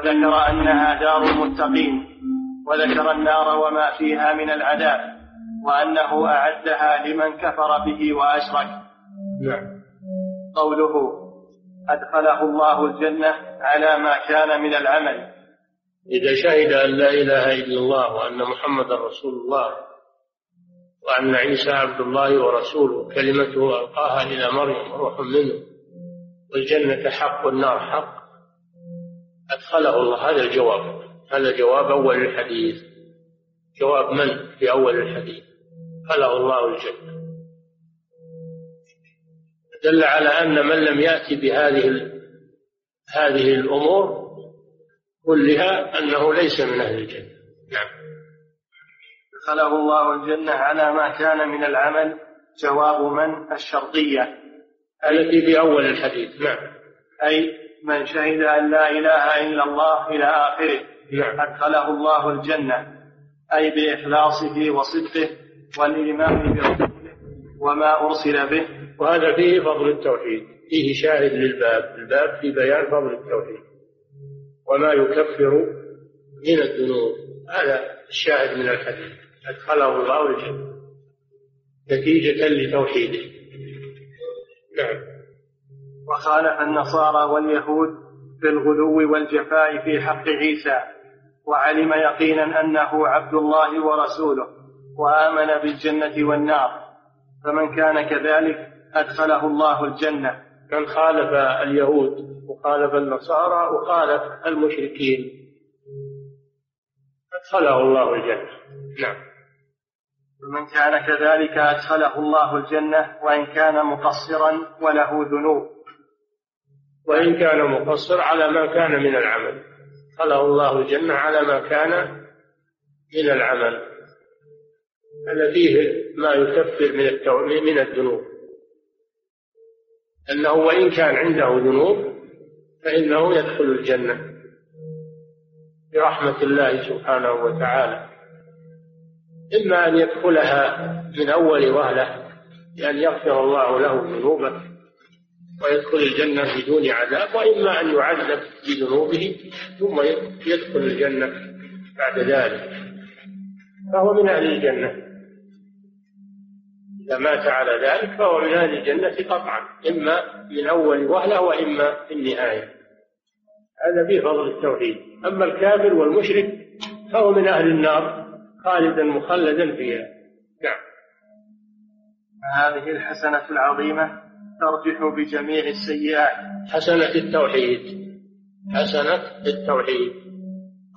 وذكر أنها دار المتقين وذكر النار وما فيها من العذاب وأنه أعدها لمن كفر به وأشرك. نعم. قوله أدخله الله الجنة على ما كان من العمل. إذا شهد أن لا إله إلا الله وأن محمد رسول الله وأن عيسى عبد الله ورسوله كلمته ألقاها إلى مريم روح منه والجنة حق والنار حق أدخله الله. هذا الجواب. هذا جواب أول الحديث. جواب من في أول الحديث؟ أدخله الله الجنة. دل على أن من لم يأتي بهذه هذه الأمور كلها أنه ليس من أهل الجنة. نعم. أدخله الله الجنة على ما كان من العمل. جواب من؟ الشرطية. التي في أول الحديث. نعم. أي من شهد أن لا إله إلا الله إلى آخره نعم. أدخله الله الجنة أي بإخلاصه وصدقه والإيمان برسوله وما أرسل به. وهذا فيه فضل التوحيد فيه شاهد للباب الباب في بيان فضل التوحيد. وما يكفر من الذنوب هذا الشاهد من الحديث أدخله الله الجنة نتيجة لتوحيده. نعم. وخالف النصارى واليهود في الغلو والجفاء في حق عيسى وعلم يقينا أنه عبد الله ورسوله وآمن بالجنة والنار. فمن كان كذلك أدخله الله الجنة. من خالف اليهود وخالف النصارى وخالف المشركين أدخله الله الجنة. نعم. ومن كان كذلك أدخله الله الجنة وإن كان مقصرا وله ذنوب. وإن كان مقصر على ما كان من العمل. أدخله الله الجنة على ما كان من العمل. هذا فيه ما يكفر من. من الذنوب. أنه وإن كان عنده ذنوب فإنه يدخل الجنة. برحمة الله سبحانه وتعالى. إما أن يدخلها من أول وهلة بأن يغفر الله له ذنوبه ويدخل الجنة بدون عذاب وإما أن يعذب بذنوبه ثم يدخل الجنة بعد ذلك. فهو من أهل الجنة. إذا مات على ذلك فهو من أهل الجنة قطعا إما من أول وهلة وإما في النهاية. هذا فيه فضل التوحيد. أما الكافر والمشرك فهو من أهل النار خالدا مخلدا فيها. نعم. هذه الحسنة العظيمة ترجح بجميع السيئات. حسنة التوحيد. حسنة التوحيد.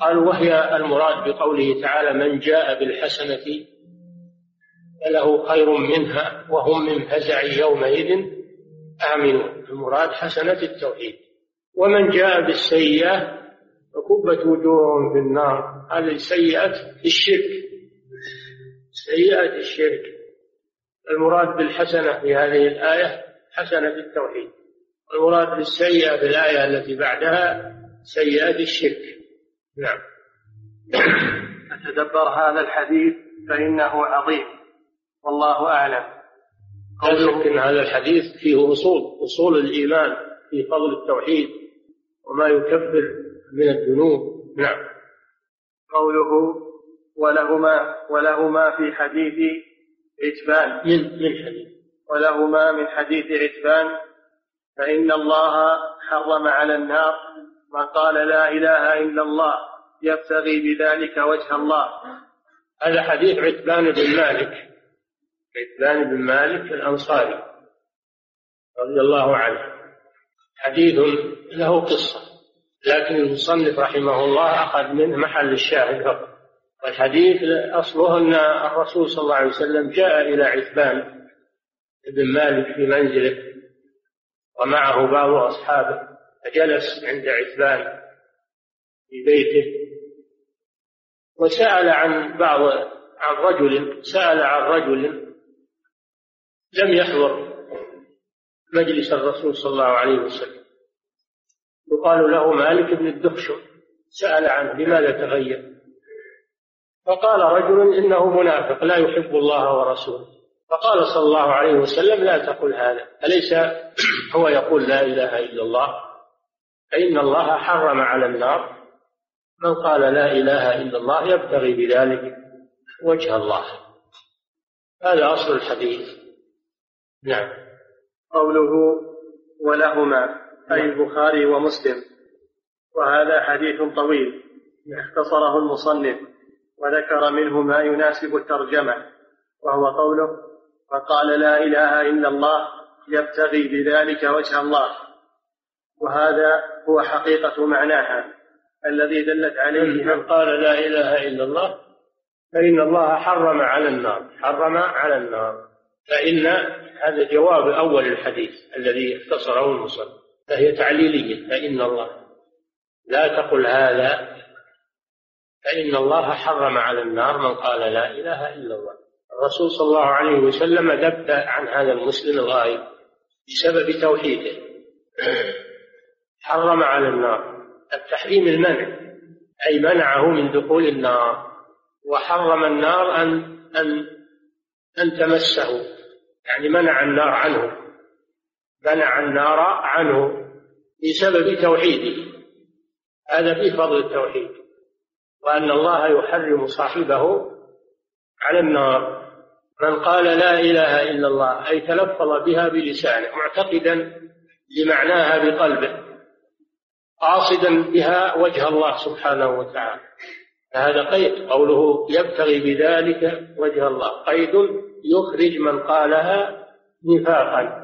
قالوا وهي المراد بقوله تعالى من جاء بالحسنة فله خير منها وهم من فزع يومئذ آمنون. المراد حسنة التوحيد. ومن جاء بالسيئة فكبت وجوههم في النار. هذه سيئة الشرك. سيئة الشرك. المراد بالحسنة في هذه الآية حسنة التوحيد المراد بالسيئة في الآية التي بعدها سيئة الشرك نعم. أتدبر هذا الحديث فإنه عظيم. والله أعلم. لا شك أن هذا الحديث فيه أصول أصول الإيمان في فضل التوحيد وما يكفر من الذنوب. نعم. قوله ولهما ولهما في حديث عتبان من من حديث. ولهما من حديث عتبان فإن الله حرم على النار من قال لا إله إلا الله يبتغي بذلك وجه الله. هذا حديث عتبان بن مالك عتبان بن مالك الأنصاري رضي الله عنه. حديث له قصة لكن المصنف رحمه الله أخذ منه محل الشاهد فقط. والحديث أصله أن الرسول صلى الله عليه وسلم جاء إلى عتبان بن مالك في منزله ومعه بعض أصحابه فجلس عند عتبان في بيته وسأل عن بعض عن رجل سأل عن رجل لم يحضر مجلس الرسول صلى الله عليه وسلم. يقال له مالك بن الدخشم سأل عنه لماذا تغير؟ فقال رجل إنه منافق لا يحب الله ورسوله. فقال صلى الله عليه وسلم لا تقل هذا أليس هو يقول لا إله إلا الله؟ فإن الله حرم على النار. من قال لا إله إلا الله يبتغي بذلك وجه الله. هذا أصل الحديث. نعم. قوله ولهما أي البخاري ومسلم. وهذا حديث طويل. اختصره المصنف وذكر منه ما يناسب الترجمة وهو قوله فقال لا إله إلا الله يبتغي بذلك وجه الله. وهذا هو حقيقة معناها الذي دلت عليه من قال لا إله إلا الله فإن الله حرم على النار حرم على النار. فإن هذا جواب أول الحديث الذي اختصره المصنف فهي تعليلية. فإن الله لا تقل هذا. فإن الله حرم على النار من قال لا إله إلا الله. الرسول صلى الله عليه وسلم ذب عن هذا المسلم الغائب بسبب توحيده. حرم على النار. التحريم المنع أي منعه من دخول النار. وحرم النار أن أن أن تمسه. يعني منع النار عنه. منع النار عنه بسبب توحيده. هذا في فضل التوحيد. وأن الله يحرم صاحبه على النار. من قال لا إله إلا الله أي تلفظ بها بلسانه معتقدا لمعناها بقلبه قاصدا بها وجه الله سبحانه وتعالى. هذا قيد قوله يبتغي بذلك وجه الله قيد يخرج من قالها نفاقا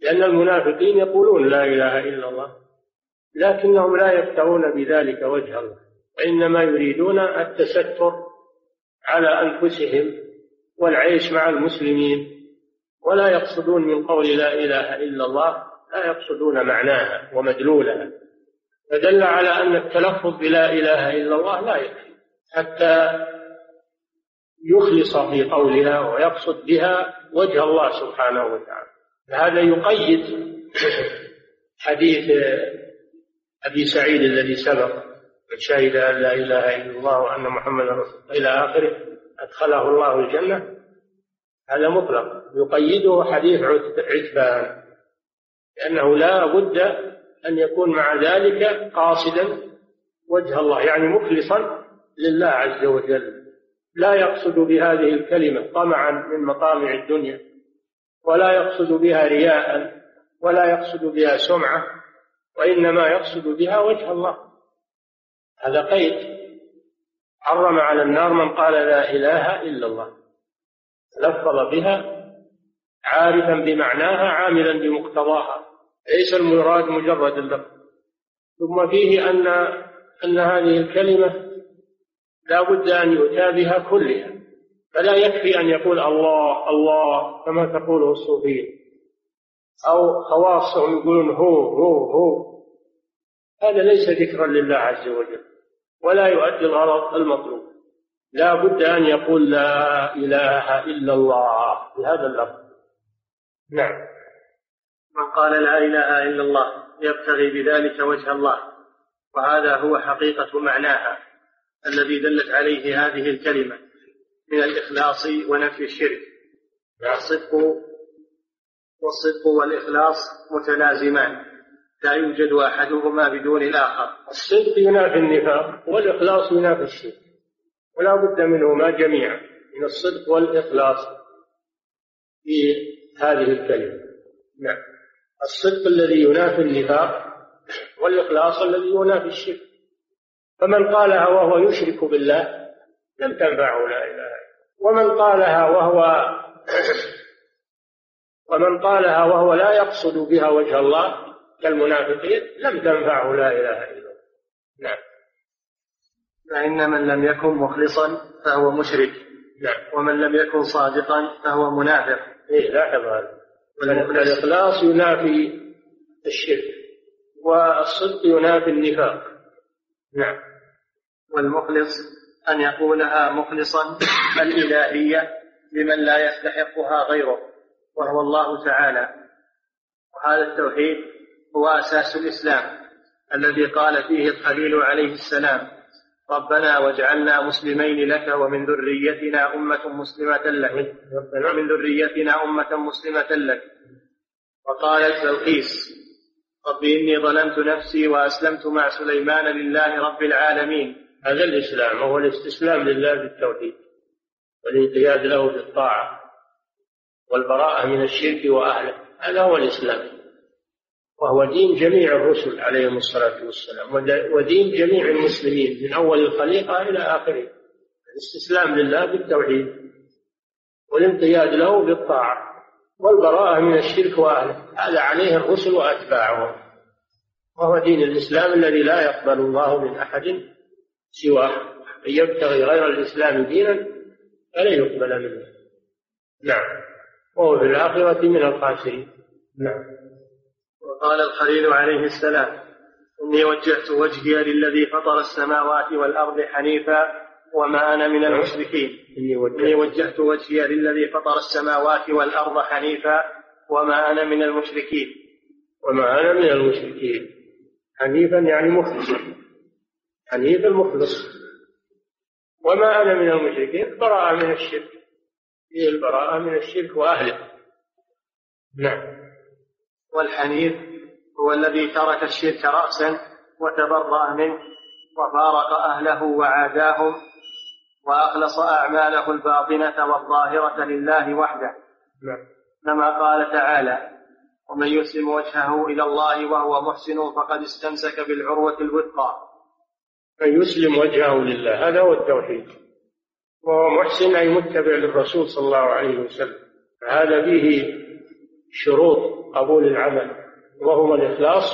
لأن المنافقين يقولون لا إله إلا الله لكنهم لا يبتغون بذلك وجه الله وإنما يريدون التستر على أنفسهم والعيش مع المسلمين ولا يقصدون من قول لا إله إلا الله لا يقصدون معناها ومدلولها. فدل على أن التلفظ بلا إله إلا الله لا يكفي حتى يخلص في قولها ويقصد بها وجه الله سبحانه وتعالى. هذا يقيد حديث أبي سعيد الذي سبق شهد أن لا إله إلا الله وأن محمدا رسول الله. إلى آخره. أدخله الله الجنة. هذا مطلق. يقيده حديث عتبان. لأنه لا بد أن يكون مع ذلك قاصدا وجه الله يعني مخلصا لله عز وجل. لا يقصد بهذه الكلمة طمعا من مطامع الدنيا ولا يقصد بها رياء ولا يقصد بها سمعة وإنما يقصد بها وجه الله. هذا قيد. حرم على النار من قال لا إله إلا الله. لفظ بها عارفا بمعناها عاملا بمقتضاها. ليس المراد مجرد اللفظ. ثم فيه أن أن هذه الكلمة لا بد أن يؤتى بها كلها. فلا يكفي أن يقول الله الله كما تقوله الصوفية. أو خواصهم يقولون هو هو هو. هذا ليس ذكرا لله عز وجل. ولا يؤدي الغرض المطلوب. لا بد أن يقول لا إله إلا الله بهذا اللفظ. نعم. من قال لا إله إلا الله يبتغي بذلك وجه الله وهذا هو حقيقة معناها الذي دلت عليه هذه الكلمة من الإخلاص ونفي الشرك. الصدق والصدق والإخلاص متلازمان. لا يوجد أحدهما بدون الآخر. الصدق ينافي النفاق والإخلاص ينافي الشرك ولا بد منهما جميعا من الصدق والإخلاص في هذه الكلمة. نعم. الصدق الذي ينافي النفاق والإخلاص الذي ينافي الشرك. فمن قالها وهو يشرك بالله لم تنفعه لا إله ومن قالها وهو ومن قالها وهو لا يقصد بها وجه الله كالمنافقين لم تنفعه لا إله إلا الله. نعم. فإن من لم يكن مخلصا فهو مشرك. نعم. ومن لم يكن صادقا فهو منافق. إيه لاحظ هذا الإخلاص ينافي الشرك والصدق ينافي النفاق. نعم. والمخلص أن يقولها مخلصا الإلهية لمن لا يستحقها غيره وهو الله تعالى. وهذا التوحيد هو أساس الإسلام الذي قال فيه الخليل عليه السلام ربنا واجعلنا مسلمين لك ومن ذريتنا أمة مسلمة لك ومن ذريتنا أمة مسلمة لك. وقالت بلقيس رب إني ظلمت نفسي وأسلمت مع سليمان لله رب العالمين. هذا الإسلام وهو الاستسلام لله بالتوحيد والانقياد له بالطاعة والبراءة من الشرك وأهله. هذا هو الإسلام. وهو دين جميع الرسل عليهم الصلاة والسلام. ودين جميع المسلمين من أول الخليقة إلى آخره. الاستسلام لله بالتوحيد والانقياد له بالطاعة والبراءة من الشرك وأهله. هذا عليه الرسل وأتباعهم. وهو دين الإسلام الذي لا يقبل الله من أحد سواه. من يبتغي غير الإسلام دينا فلن يقبل منه. نعم. وهو في الآخرة من الخاسرين. نعم. وقال الخليل عليه السلام إني وجهت وجهي للذي فطر السماوات والأرض حنيفا وما أنا من المشركين. إني وجهت, وجهي للذي فطر السماوات والأرض حنيفا وما أنا من المشركين. وما أنا من المشركين. حنيفا يعني مخلصا. حنيفا مخلص وما أنا من المشركين؟ براءة من الشرك. هي البراءة من الشرك وأهله. نعم. والحنيف هو الذي ترك الشرك رأسا وتبرأ منه وفارق أهله وعاداهم وأخلص أعماله الباطنة والظاهرة لله وحده. نعم. كما قال تعالى ومن يسلم وجهه إلى الله وهو محسن فقد استمسك بالعروة الوثقى. من يسلم وجهه لله هذا هو التوحيد. وهو محسن أي متبع للرسول صلى الله عليه وسلم. فهذا فيه شروط قبول العمل. وهما الإخلاص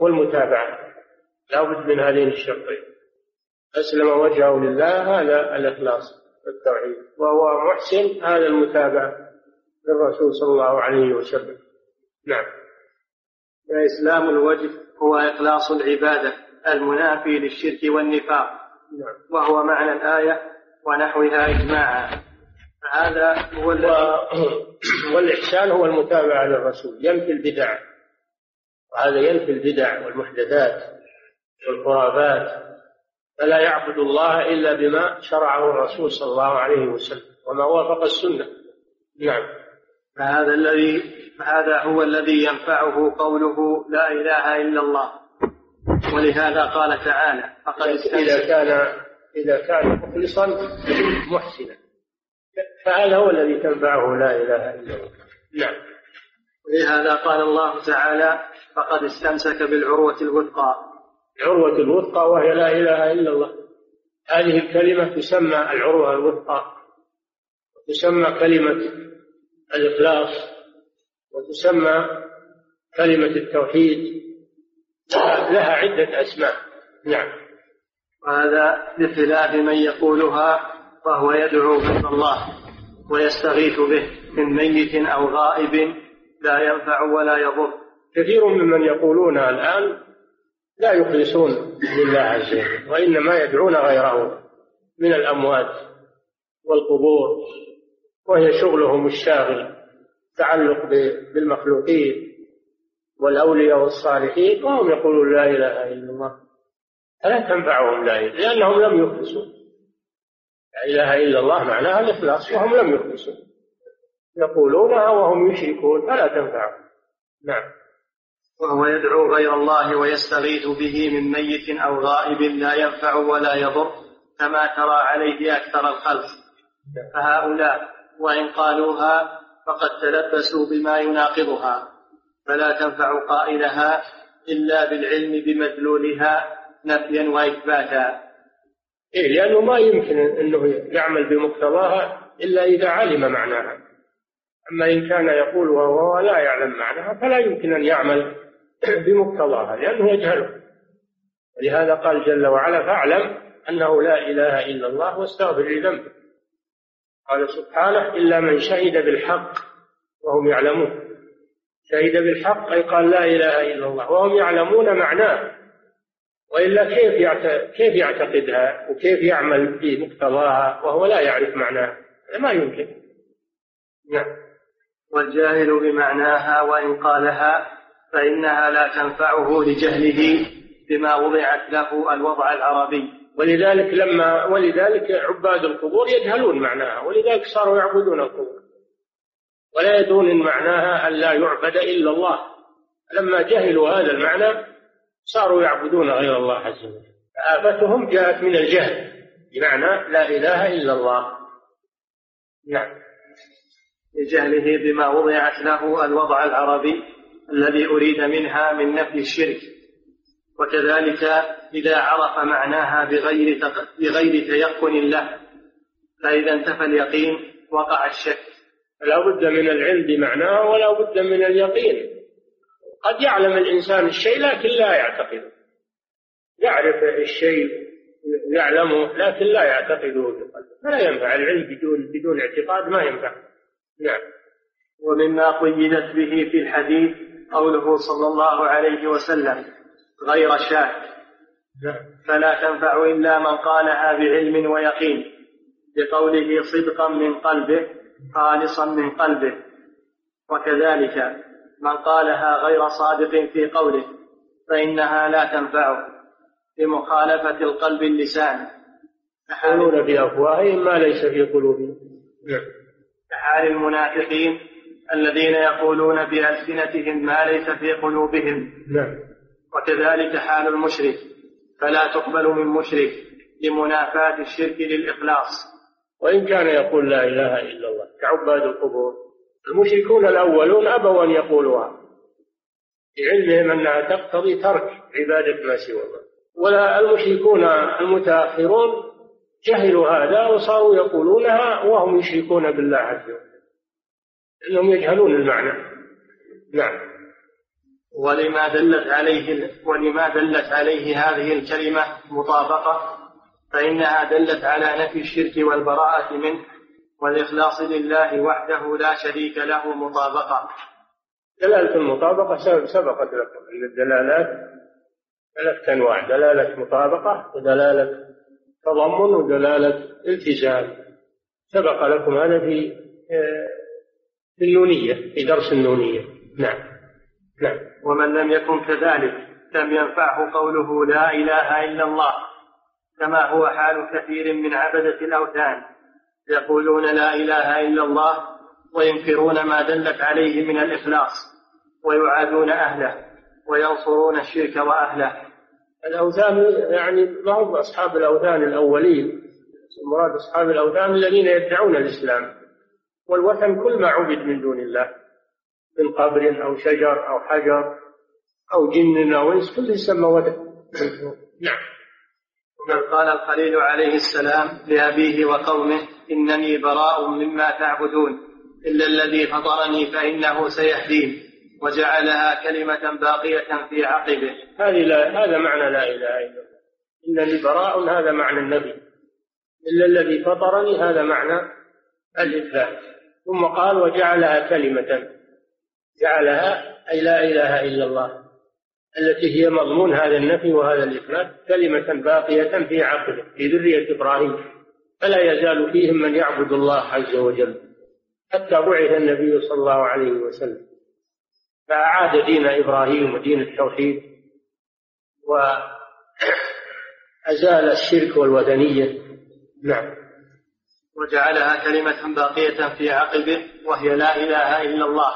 والمتابعة. لا بد من هذين الشرطين. أسلم وجهه لله هذا الإخلاص والتوحيد. وهو محسن هذا المتابعة للرسول صلى الله عليه وسلم. نعم. فإسلام الوجه هو إخلاص العبادة المنافي للشرك والنفاق. نعم. وهو معنى الآية ونحوها إجماعا. فهذا هو الذي والإحسان هو المتابعة للرسول ينفي البدع. وهذا ينفي البدع والمحدثات والخرافات فلا يعبد الله إلا بما شرعه الرسول صلى الله عليه وسلم وما وافق السنة. نعم. فهذا الذي فهذا هو الذي ينفعه قوله لا إله إلا الله. ولهذا قال تعالى فقد إذا كان إذا كان مخلصا محسنا. فهذا هو الذي تنفعه لا إله إلا الله. نعم. ولهذا قال الله تعالى فقد استمسك بالعروة الوثقى. العروة الوثقى وهي لا إله إلا الله. هذه الكلمة تسمى العروة الوثقى وتسمى كلمة الإخلاص وتسمى كلمة التوحيد. لها عدة أسماء. نعم. وهذا بخلاف من يقولها وهو يدعو غير الله ويستغيث به من ميت أو غائب. لا ينفع ولا يضر. كثير ممن يقولونها الآن لا يخلصون لله عز وجل وإنما يدعون غيره من الأموات والقبور وهي شغلهم الشاغل تعلق بالمخلوقين والأولياء والصالحين وهم يقولون لا إله إلا الله. فلا تنفعهم لا إله لأنهم لم يخلصوا. لا إله إلا الله معناها الإخلاص وهم لم يخلصوا. يقولونها وهم يشركون فلا تنفعهم نعم. وهو يدعو غير الله ويستغيث به من ميت أو غائب لا ينفع ولا يضر كما ترى عليه أكثر الخلق. فهؤلاء وإن قالوها فقد تلبسوا بما يناقضها. فلا تنفع قائلها إلا بالعلم بمدلولها نفيا وإثباتا. إيه لأنه ما يمكن أنه يعمل بمقتضاها إلا إذا علم معناها. أما إن كان يقول وهو لا يعلم معناها فلا يمكن أن يعمل بمقتضاها لأنه يجهله. ولهذا قال جل وعلا فاعلم أنه لا إله إلا الله واستغفر لذنبك. قال سبحانه إلا من شهد بالحق وهم يعلمون. شهد بالحق أي قال لا إله إلا الله وهم يعلمون معناه. وإلا كيف كيف يعتقدها وكيف يعمل بمقتضاها وهو لا يعرف معناها ما يمكن. نعم. والجاهل بمعناها وإن قالها فإنها لا تنفعه لجهله بما وضعت له الوضع العربي. ولذلك لما ولذلك عباد القبور يجهلون معناها ولذلك صاروا يعبدون القبور. ولا يدرون معناها أن لا يعبد إلا الله. لما جهلوا هذا المعنى صاروا يعبدون غير الله عز وجل. آفتهم جاءت من الجهل بمعنى لا إله إلا الله. نعم. لجهله بما وضعت له الوضع العربي الذي أريد منها من نفي الشرك. وكذلك إذا عرف معناها بغير بغير تيقن له فإذا انتفى اليقين وقع الشك. لا بد من العلم بمعناه ولا بد من اليقين. قد يعلم الإنسان الشيء لكن لا يعتقده. يعرف الشيء يعلمه لكن لا يعتقده بقلبه. فلا ينفع العلم بدون بدون اعتقاد ما ينفع. نعم. ومما قيدت به في الحديث قوله صلى الله عليه وسلم غير شاك. نعم. فلا تنفع إلا من قالها بعلم ويقين. بقوله صدقا من قلبه خالصا من قلبه. وكذلك من قالها غير صادق في قوله فإنها لا تنفعه بمخالفة القلب اللسان. يقولون بأفواههم ما ليس في قلوبهم. نعم. كحال المنافقين الذين يقولون بألسنتهم ما ليس في قلوبهم. نعم وكذلك حال المشرك. فلا تقبل من مشرك لمنافاة الشرك للإخلاص. وإن كان يقول لا إله إلا الله كعباد القبور المشركون الأولون أبوا أن يقولوها. لعلمهم أنها تقتضي ترك عبادة ما سوى الله. ولا المشركون المتأخرون جهلوا هذا وصاروا يقولونها وهم يشركون بالله عز وجل. لأنهم يجهلون المعنى. نعم. ولما دلت عليه ولما دلت عليه هذه الكلمة مطابقة فإنها دلت على نفي الشرك والبراءة منه والإخلاص لله وحده لا شريك له مطابقة. دلالة المطابقة سبقت لكم. أن الدلالات ثلاثة أنواع دلالة مطابقة ودلالة تضمن ودلالة التزام سبق لكم هذا في آه، في النونية في درس النونية. نعم. نعم. ومن لم يكن كذلك لم ينفعه قوله لا إله إلا الله كما هو حال كثير من عبدة الأوثان. يقولون لا إله إلا الله وينكرون ما دلت عليه من الإخلاص ويعادون أهله وينصرون الشرك وأهله. الأوثان يعني ما هم أصحاب الأوثان الأولين مراد أصحاب الأوثان الذين يدعون الإسلام. والوثن كل ما عبد من دون الله من قبر أو شجر أو حجر أو جن أو إنس كله يسمى وثن. نعم. ومن قال الخليل عليه السلام لأبيه وقومه إنني براء مما تعبدون إلا الذي فطرني فإنه سيهدين. وجعلها كلمة باقية في عقبه. هذه لا هذا معنى لا إله إلا الله. إنني براء هذا معنى النبي. إلا الذي فطرني هذا معنى الإثبات ثم قال وجعلها كلمة. جعلها أي لا إله إلا الله التي هي مضمون هذا النفي وهذا الإثبات كلمة باقية في عقله في ذرية إبراهيم. فلا يزال فيهم من يعبد الله عز وجل. حتى بعث النبي صلى الله عليه وسلم. فأعاد دين إبراهيم ودين التوحيد وأزال الشرك والوثنية. نعم. وجعلها كلمة باقية في عقبه وهي لا إله إلا الله.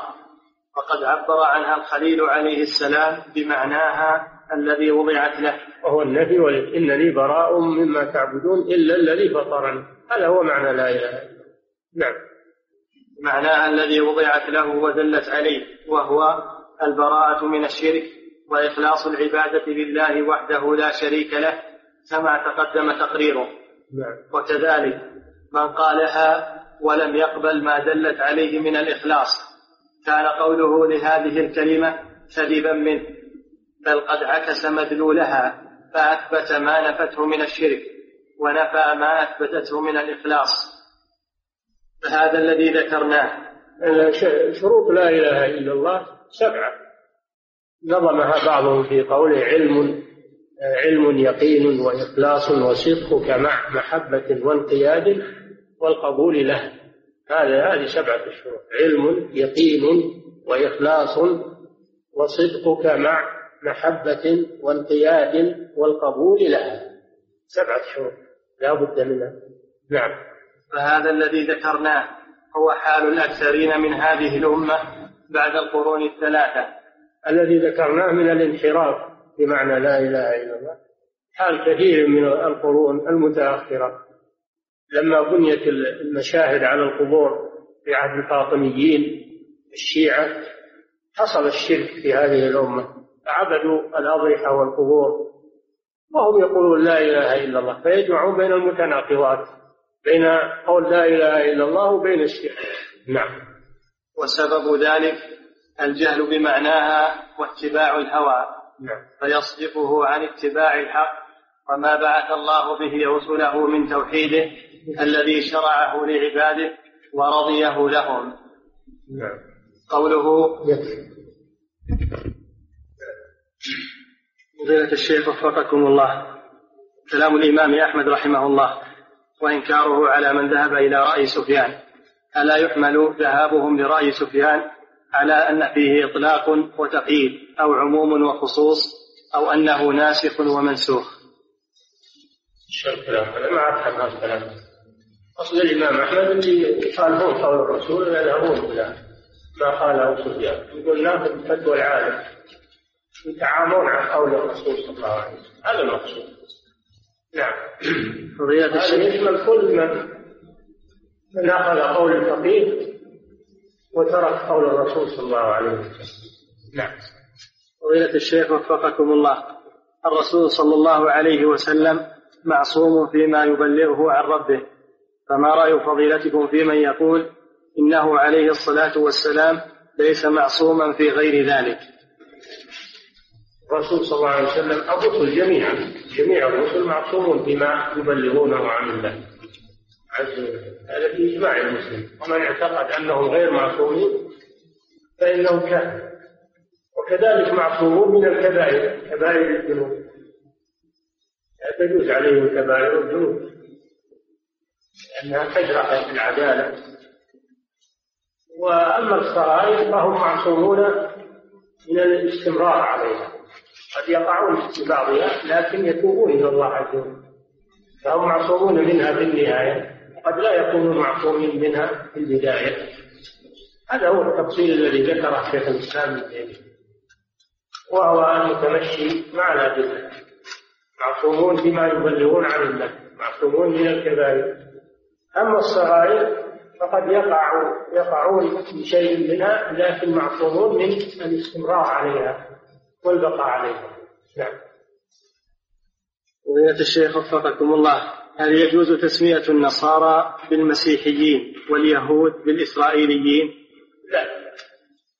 وقد عبر عنها الخليل عليه السلام بمعناها الذي وضعت له. وهو النبي إنني براء مما تعبدون إلا الذي فطرني. هذا هو معنى لا إله إلا الله. نعم. معناها الذي وضعت له ودلت عليه. وهو البراءة من الشرك وإخلاص العبادة لله وحده لا شريك له كما تقدم تقريره. نعم. وكذلك من قالها ولم يقبل ما دلت عليه من الإخلاص كان قوله لهذه الكلمة كذبا منه بل قد عكس مدلولها فأثبت ما نفته من الشرك ونفى ما أثبتته من الإخلاص. فهذا الذي ذكرناه. شروط لا إله إلا الله سبعة. نظمها بعضهم في قوله علم علم يقين وإخلاص وصدقك مع محبة وانقياد والقبول له. هذا هذه سبعة الشروط علم يقين وإخلاص وصدقك مع محبة وانقياد والقبول لها سبعة شروط. لا بد منها. نعم. فهذا الذي ذكرناه. هو حال الأكثرين من هذه الأمة بعد القرون الثلاثة الذي ذكرناه من الانحراف بمعنى لا إله إلا الله. حال كثير من القرون المتأخرة. لما بنيت المشاهد على القبور في عهد الفاطميين الشيعة حصل الشرك في هذه الأمة. فعبدوا الأضرحة والقبور وهم يقولون لا إله إلا الله فيجمعون بين المتناقضات. بين قول لا إله إلا الله وبين الشرك. نعم. وسبب ذلك الجهل بمعناها واتباع الهوى. نعم. فيصرفه عن اتباع الحق وما بعث الله به رسله من توحيده الذي شرعه لعباده ورضيه لهم. نعم. قوله فضيلة الشيخ وفقكم الله. كلام الإمام أحمد رحمه الله. وإنكاره على من ذهب إلى رأي سفيان. ألا يحمل ذهابهم لرأي سفيان على أن فيه إطلاق وتقييد أو عموم وخصوص أو أنه ناسخ ومنسوخ. الكلام هذا ما أفهم هذا. الكلام أصل الإمام أحمد اللي يخالفون قول الرسول ويذهبون إلى ما قاله سفيان. يقول ناخذ فتوى العالم يتعامون عن قول الرسول صلى الله عليه وسلم. هذا المقصود. نعم. هذا يشمل كل من من أخذ قول الفقيه وترك قول الرسول صلى الله عليه وسلم. نعم. فضيلة الشيخ وفقكم الله. الرسول صلى الله عليه وسلم معصوم فيما يبلغه عن ربه. فما رأي فضيلتكم في من يقول إنه عليه الصلاة والسلام ليس معصوما في غير ذلك؟ الرسول صلى الله عليه وسلم الرسل جميعا جميع الرسل معصومون فيما يبلغونه عن الله. عز وجل. هذا في إجماع المسلم. ومن اعتقد أنهم غير معصومين فإنه كافر وكذلك معصومون من الكبائر كبائر الذنوب. لا تجوز عليهم كبائر الذنوب. لأنها تجرح العدالة. وأما الصغائر فهم معصومون من الاستمرار عليها. قد يقعون في بعضها لكن يتوبون إلى الله عز وجل. فهم معصومون منها في النهاية وقد لا يكونوا معصومين منها في البداية. هذا هو التفصيل الذي ذكره شيخ الإسلام ابن تيمية. وهو المتمشي مع الأدلة معصومون بما يبلغون عن الله معصومون من الكبائر. أما الصغائر فقد يقع يقعون بشيء منها لكن معصومون من الاستمرار عليها. والبقاء عليها نعم. فضيلة الشيخ وفقكم الله. هل يجوز تسمية النصارى بالمسيحيين واليهود بالإسرائيليين؟ لا.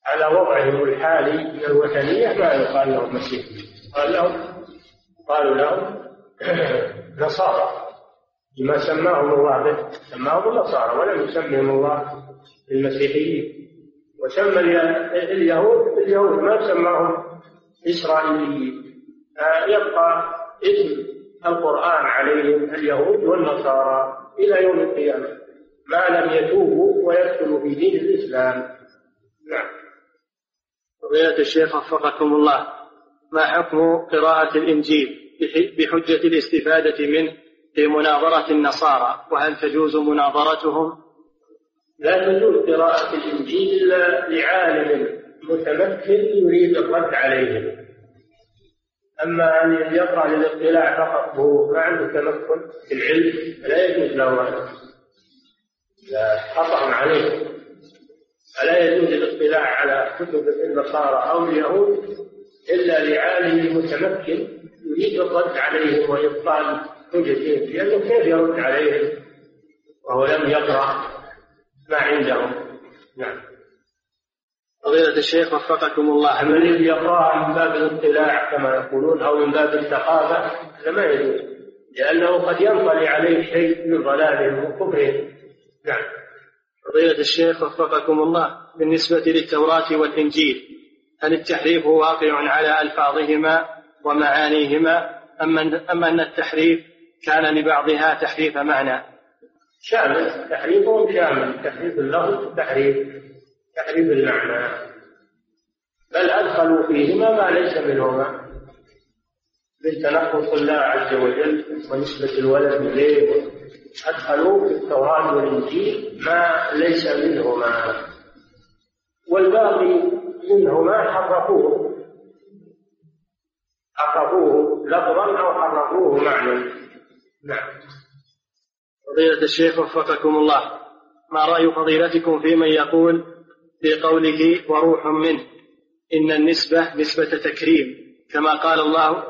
على وضعهم الحالي من الوثنية ما يقال لهم مسيحيين. قال لهم قالوا لهم نصارى. لما سماهم الله به. سماهم النصارى ولم يسمهم الله بالمسيحيين. وسمى اليهود اليهود ما سماهم؟ إسرائيليين. آه، يبقى اسم القرآن عليهم اليهود والنصارى إلى يوم القيامة. ما لم يتوبوا ويدخلوا في دين الإسلام. نعم. فضيلة الشيخ وفقكم الله ما حكم قراءة الإنجيل بحجة الاستفادة منه في مناظرة النصارى؟ وهل تجوز مناظرتهم؟ لا تجوز قراءة الإنجيل إلا لعالم متمكن يريد الرد عليهم. أما أن يقرأ للاطلاع فقط وهو ما عنده تمكن في العلم فلا يجوز له لا خطأ عليه فلا يجوز الاطلاع على كتب النصارى أو اليهود إلا لعالم متمكن يريد الرد عليهم وإبطال حجتهم لأنه كيف يرد عليهم وهو لم يقرأ ما عندهم؟ نعم. فضيلة الشيخ وفقكم الله. الذي يقرأها من باب الاطلاع كما يقولون أو من باب الثقافة هذا ما يجوز لأنه قد ينطلي عليه شيء من ضلالهم وكفرهم نعم. فضيلة الشيخ وفقكم الله بالنسبة للتوراة والإنجيل هل التحريف واقع على ألفاظهما ومعانيهما أم أن التحريف كان لبعضها تحريف معنى؟ شامل تحريفهم شامل تحريف اللفظ تحريف. تحريف المعنى. بل أدخلوا فيهما ما ليس منهما. من تنقص الله عز وجل ونسبة الولد إليه. أدخلوا في التوراة والإنجيل ما ليس منهما. والباقي منهما حرفوه. حرفوه لفظا أو حرفوه معنى. نعم. فضيلة الشيخ وفقكم الله. ما رأي فضيلتكم في من يقول في قوله وروح منه. إن النسبة نسبة تكريم. كما قال الله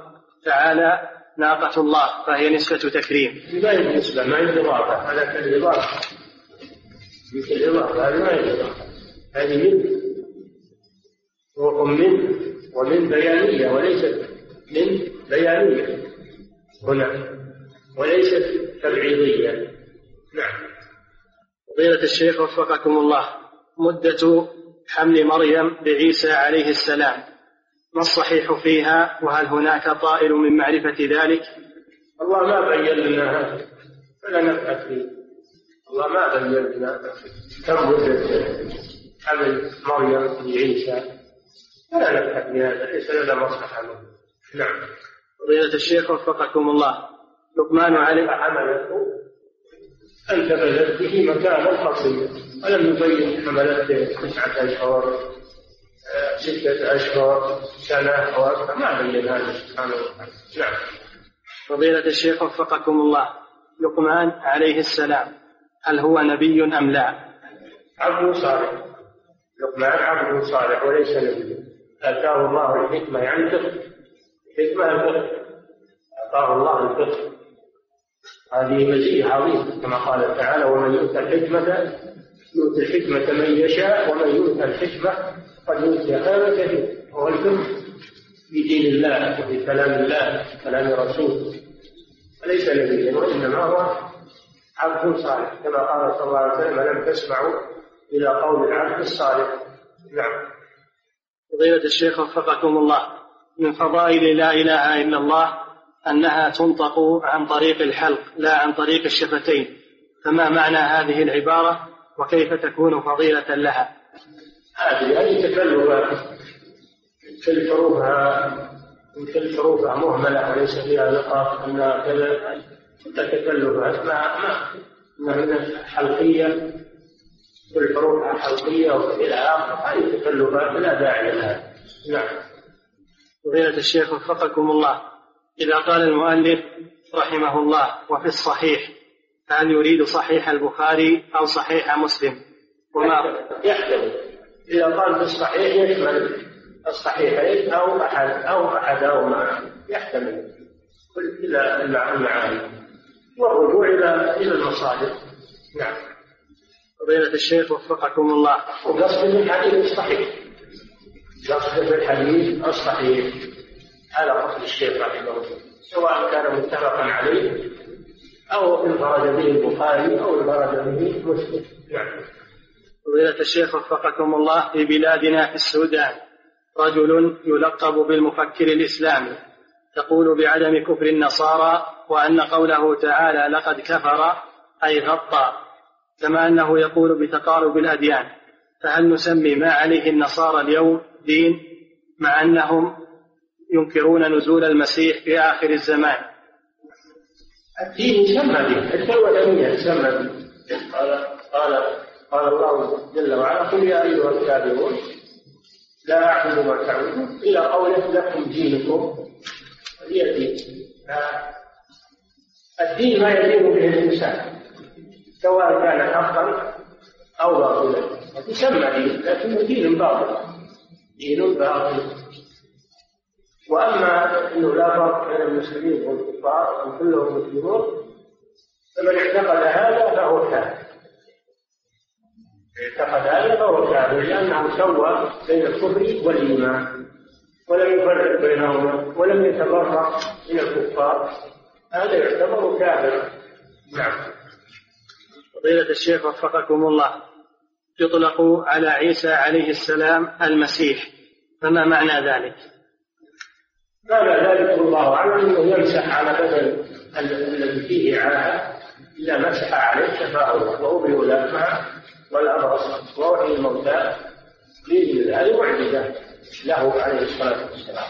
تعالى ناقة الله فهي نسبة تكريم. ما هي نسبة ما هي إضافة. هذا كالإضافة مثل الإضافة هذه ما هي إضافة. هذه من. روح من ومن بيانية وليست من بيانية. هنا. وليست تبعيضية. نعم. فضيلة الشيخ وفقكم الله. مدة حمل مريم بعيسى عليه السلام. ما الصحيح فيها؟ وهل هناك طائل من معرفة ذلك؟ الله ما بين لنا هذا. فلا نبحث فيه. الله ما بين لنا كم مدة حمل مريم بعيسى؟ فلا نبحث في هذا ليس لنا مصلحة نعم. فضيلة الشيخ وفقكم الله. لقمان عليه حملته انتبذت به مكانا قصيا ولم يبين حملته تسعة أشهر آه، ستة أشهر سنة أو أكثر ما بين هذا سبحانه وتعالى نعم. فضيلة الشيخ وفقكم الله. لقمان عليه السلام هل هو نبي أم لا؟ عبد صالح. لقمان عبد صالح وليس نبيا آتاه الله الحكمة يعني الفقه الحكمة الفقه أعطاه الله الفقه. هذه مزية عظيمة كما قال تعالى ومن يؤتى الحكمة يؤتي الحكمة من يشاء ومن يؤتى الحكمة قد يؤتي خيرا كثيرا هو الفقه في دين الله وفي كلام الله كلام رسوله. وليس نبيا وإنما هو عبد صالح. كما قال صلى الله عليه وسلم لم تسمعوا إلى قول العبد الصالح؟ نعم. فضيلة الشيخ وفقكم الله. من فضائل لا إله إلا الله أنها تنطق عن طريق الحلق لا عن طريق الشفتين. فما معنى هذه العبارة؟ وكيف تكون فضيلة لها؟ هذه هذه تكلفات كل حروفها كل حروفها مهملة وليس فيها نقاط أنها كذا تكلفات ما ما من الحلقية كل حروفها حلقية وإلى آخره هذه تكلفات لا داعي لها. نعم. فضيلة الشيخ وفقكم الله. إذا قال المؤلف رحمه الله وفي الصحيح هل يريد صحيح البخاري أو صحيح مسلم. وما يحتمل. إذا قال في الصحيح يشمل الصحيحين أو أحد أو أحدهما. يحتمل. كل المعاني والرجوع إلى إلى المصادر. نعم. فضيلة الشيخ وفقكم الله. وقصد الحديث الصحيح. قصد الحديث الصحيح. هذا قصد الشيخ رحمه الله. سواء كان متفقا عليه أو انفرد به البخاري أو انفرد به مسلم. نعم. فضيلة الشيخ وفقكم الله في بلادنا في السودان رجل يلقب بالمفكر الإسلامي تقول بعدم كفر النصارى وأن قوله تعالى لقد كفر أي غطى كما أنه يقول بتقارب الأديان فهل نسمي ما عليه النصارى اليوم دين مع أنهم ينكرون نزول المسيح في آخر الزمان؟ الدين يسمى به الدولة الأولانية يسمى به قال قال قال الله جل وعلا قل يا أيها الكافرون لا أعبد ما تعبدون إلى قوله لكم دينكم ولي دين الدين ما يدين به الإنسان سواء كان حقا أو باطلا. يسمى دين لكنه دين باطل. دين باطل. وأما إنه لا فرق بين المسلمين والكفار ان كلهم مسلمون فمن اعتقد هذا فهو كافر. اعتقد هذا فهو كافر لأنه سوى بين الكفر والإيمان ولم يفرق بينهما ولم يتبرأ من الكفار. هذا يعتبر كافرا نعم. فضيلة الشيخ وفقكم الله. يطلق على عيسى عليه السلام المسيح. فما معنى ذلك؟ قال ذلك الله عنه انه يمسح على بدن الذي فيه عاهه اذا مسح عليه شفاه الله وابرئ الاكمه والابرص واحيي الموتى باذن هذه معجزه له عليه الصلاة والسلام.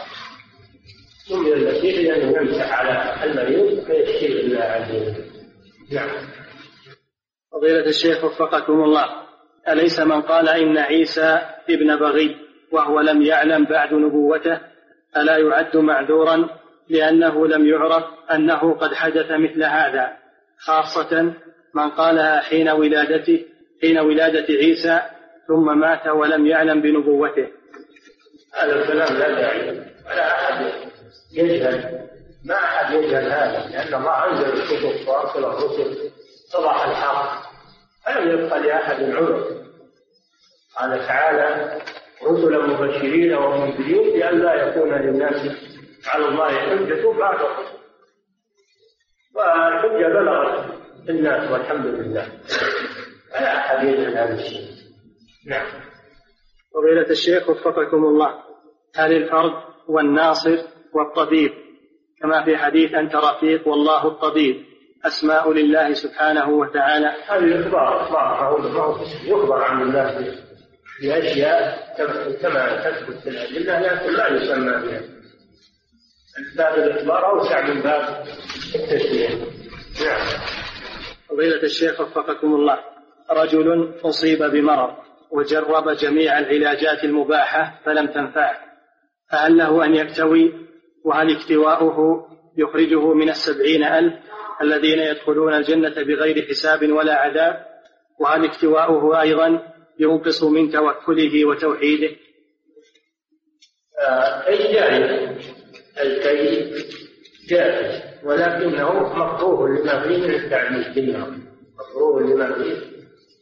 سمي المسيح لأنه يمسح على المريض فيشفيه الله عز وجل نعم. فضيلة الشيخ وفقكم الله. أليس من قال إن عيسى ابن بغي وهو لم يعلم بعد نبوته؟ ألا يعد معذورا لأنه لم يعرف أنه قد حدث مثل هذا خاصة من قالها حين ولادته حين ولادة عيسى ثم مات ولم يعلم بنبوته. هذا الكلام لا داعي ولا أحد يجهل ما أحد يجهل هذا لأن الله أنزل الكتب وأرسل الرسل صلاح الحق. فلم يبقى لأحد عذر. قال تعالى رسلا مبشرين ومنذرين لئلا يكون للناس على الله حجة بعد الرسل والحجة بلغت الناس والحمد لله. فلا أحد يجهل هذا الشيء. نعم. فضيلة الشيخ وفقكم الله هل الفرد والناصر والطبيب كما في حديث أنت رفيق والله الطبيب أسماء لله سبحانه وتعالى؟ هذه إخبار إخبار يخبر عن الله بأشياء كما تثبت في الأدلة لكن لا يسمى بها. باب الإخبار أوسع من باب التشريع. نعم. فضيلة الشيخ وفقكم الله. رجل أصيب بمرض وجرب جميع العلاجات المباحة فلم تنفعه. فهل له أن يكتوي؟ وهل اكتواؤه يخرجه من السبعين ألف الذين يدخلون الجنة بغير حساب ولا عذاب؟ وهل اكتواؤه أيضا ينقص من توكله وتوحيده. آه، أي جائز الكي جائز ولكنه مكروه لما فيه من التعليل في النار. مكروه لما فيه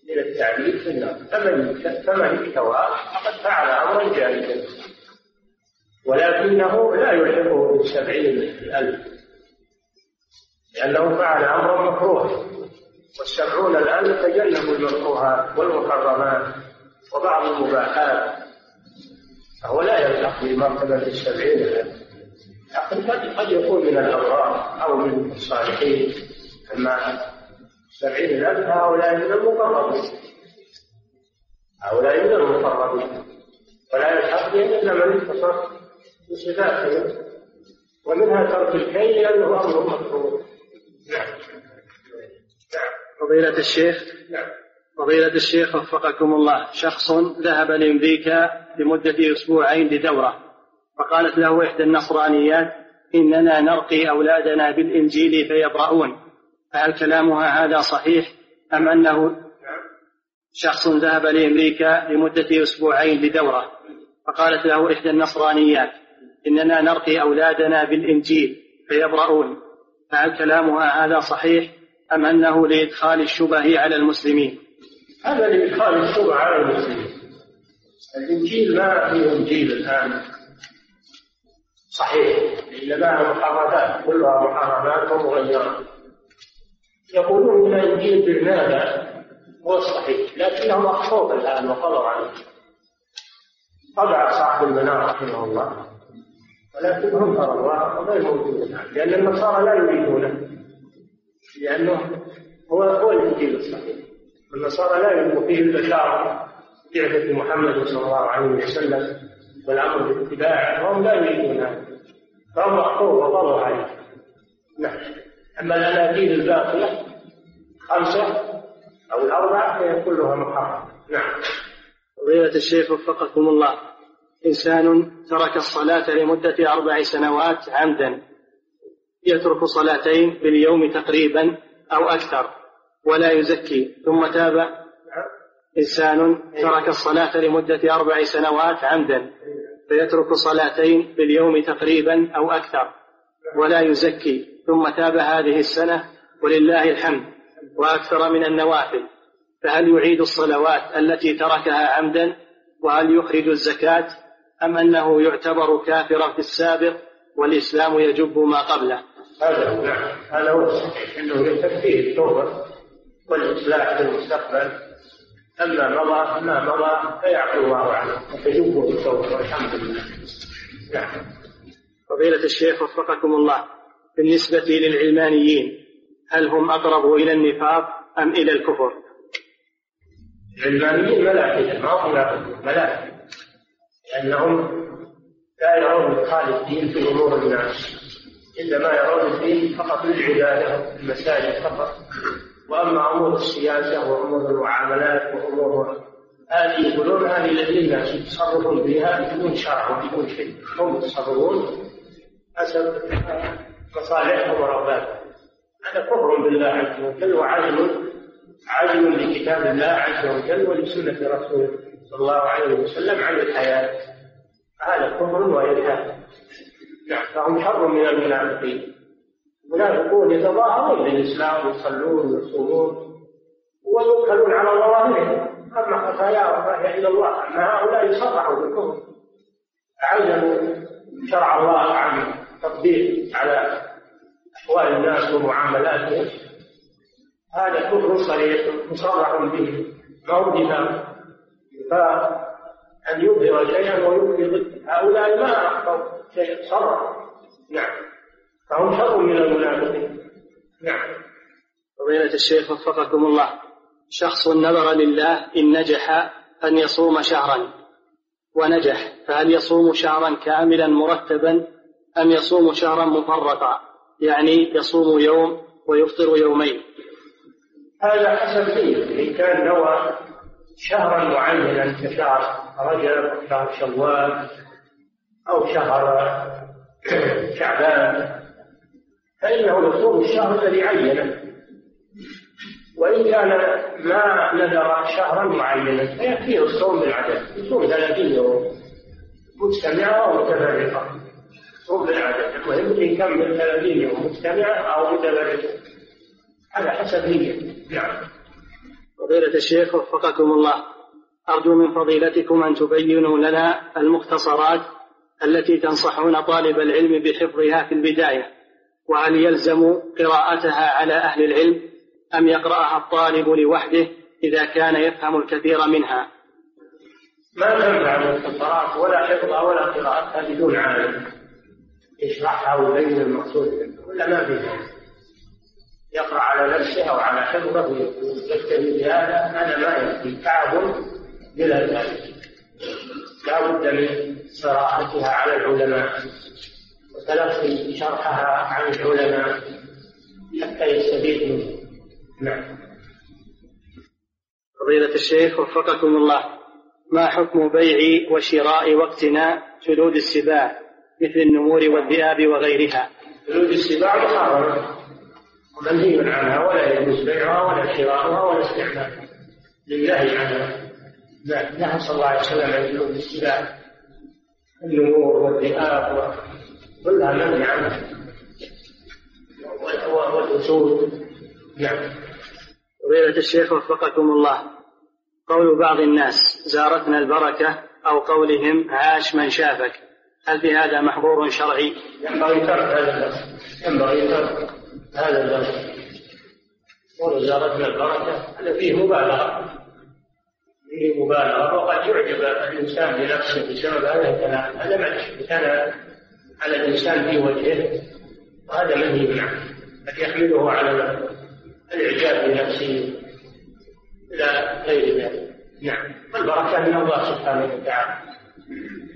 من التعليل في النار. فمن فمن اكتوى فقد فعل امرا جائزا ولكنه لا يلحقه بالسبعين الالف لأنه فعل امرا مكروه. والسبعون الآن تجنبوا المكروهات والمحرمات وبعض المباحات. فهو لا يلحق بمرتبة السبعين الآن. لكن قد قد يكون من الأبرار أو من الصالحين. أما السبعين الألف هؤلاء من المقربين. هؤلاء من المقربين. ولا يلحق بهم إلا من اتصف بصفاتهم. ومنها ترك الكي لأنه أمر مكروه. نعم. فضيلة الشيخ فضيلة الشيخ وفقكم الله شخص ذهب لأمريكا لمدة أسبوعين لدورة فقالت له إحدى النصرانيات إننا نرقي أولادنا بالإنجيل فيبرؤون فهل كلامها هذا صحيح أم أنه شخص ذهب لأمريكا لمدة أسبوعين لدورة؟ فقالت له إحدى النصرانيات إننا نرقي أولادنا بالإنجيل فيبرؤون فهل كلامها هذا صحيح أم أنه لإدخال الشبه على المسلمين؟ هذا لإدخال الشبه على المسلمين. الإنجيل ما فيه إنجيل الآن. صحيح. إنما محرمات. كلها محرمات ومغيرات يقولون إن إنجيل برنابا هو الصحيح لكنه مخطوط الآن وقضوا عليه. طبع صاحب المنار رحمه الله. ولكنهم ترى غير موجود الآن. لأن النصارى لا يريدونه. لأنه هو هو الإنجيل الصحيح. النصارى لا يؤمن فيه البشارة بعثة محمد صلى الله عليه وسلم والأمر باتباعه وهم لا يريدون هذا. فهم مخطوب وضروا عليه. نعم. أما الأناجيل الباقية خمسة أو الأربعة فهي كلها محرمة. نعم. فضيلة الشيخ وفقكم الله. إنسان ترك الصلاة لمدة أربع سنوات عمدا. يترك صلاتين باليوم تقريبا أو أكثر ولا يزكي. ثم تاب إنسان ترك الصلاة لمدة أربع سنوات عمدا فيترك صلاتين باليوم تقريبا أو أكثر ولا يزكي. ثم تاب هذه السنة ولله الحمد وأكثر من النوافل. فهل يعيد الصلوات التي تركها عمدا؟ وهل يخرج الزكاة؟ أم أنه يعتبر كافرا في السابق والإسلام يجب ما قبله؟ هذا نعم هذا هو الصحيح. إنه تكفيه التوبة والإصلاح في المستقبل. أما مضى ما مضى فيعفو الله عنه. وتجوبه التوبه والحمد لله. نعم. فضيلة الشيخ وفقكم الله. بالنسبة للعلمانيين هل هم أقرب إلى النفاق أم إلى الكفر؟ العلمانيين ملاحدة. ما هم ملاحدة. لأنهم لا يرون إدخال الدين في أمور الناس. إنما يرون الدين فقط للعبادة المساجد فقط. وأما أمور السياسة وأمور المعاملات وأمور هذه يقولون هذه للناس يتصرفون فيها بدون شرع وبدون شيء. هم يتصرفون حسب مصالحهم ورغباتهم. هذا كفر بالله عز وجل وعزم عزم لكتاب الله عز وجل ولسنة رسوله صلى الله عليه وسلم عن الحياة. هذا كفر وإلحاد فهم شر من المنافقين. المنافقون يتظاهرون بالإسلام ويصلون ويصومون ويوكلون على ظواهرهم. أما خفاياهم فهي إلى الله أما هؤلاء يصرحوا بالكفر عزموا شرع الله عن تطبيق على أحوال الناس ومعاملاتهم. هذا كفر صريح مصرح به. دفاع فأن يظهر شيئا ويبدي ضده هؤلاء ما أخطوا شيء صرح نعم. فهم شر من المنافقين. نعم. فضيلة الشيخ وفقكم الله. شخص نذر لله إن نجح أن يصوم شهرا. ونجح. فهل يصوم شهرا كاملا مرتبا أم يصوم شهرا مفرطا؟ يعني يصوم يوم ويفطر يومين. هذا حسب نية إن كان نوى شهرا معينا كشهر رجب أو شهر شوال أو شهر شعبان. فإنه يصوم الشهر الذي عينه وإن كان ما نذر شهرا معينا فيكفيه الصوم بالعدد. يصوم ثلاثين يوم. مجتمعة أو متفرقة صوم بالعدد. المهم يكمل ثلاثين يوم مجتمعة أو متفرقة. على حسب نية. نعم. فضيلة الشيخ وفقكم الله. أرجو من فضيلتكم أن تبينوا لنا المختصرات التي تنصحون طالب العلم بحفظها في البداية وهل يلزم قراءتها على أهل العلم أم يقرأها الطالب لوحده إذا كان يفهم الكثير منها؟ ما تنفع المختصرات ولا حفظها ولا قراءتها بدون عالم يشرحها ويبين المقصود. ولا ما فيها. يقرأ على نفسه أو على حفظه ويكتفي بهذا. هذا ما يكفي. تعب بلا ذلك. لا بد من قراءتها على العلماء وتلقي شرحها عن العلماء حتى يستفيد منه. نعم. فضيلة الشيخ وفقكم الله. ما حكم بيع وشراء واقتناء جلود السباع مثل النمور والذئاب وغيرها؟ جلود السباع محرمة. ومنهي عنها ولا يجوز بيعها ولا شراؤها ولا استعمالها لله عنها نعم. نهى صلى الله عليه وسلم عن جلود السباع. النمور والذئاب كلها عنها والأسود نعم. فضيلة الشيخ وفقكم الله. قول بعض الناس زارتنا البركة أو قولهم عاش من شافك. هل في هذا محظور شرعي؟ ينبغي ترك هذا اللفظ ينبغي ترك هذا اللفظ قول زارتنا البركة هذا فيه مبالغة. فيه مبالغة. وقد يعجب الإنسان بنفسه بسبب هذا الكلام. هذا معلش على الإنسان في وجهه وهذا منهي عنه قد يحمله على الإعجاب بنفسه إلى غير ذلك. نعم. والبركة من الله سبحانه وتعالى.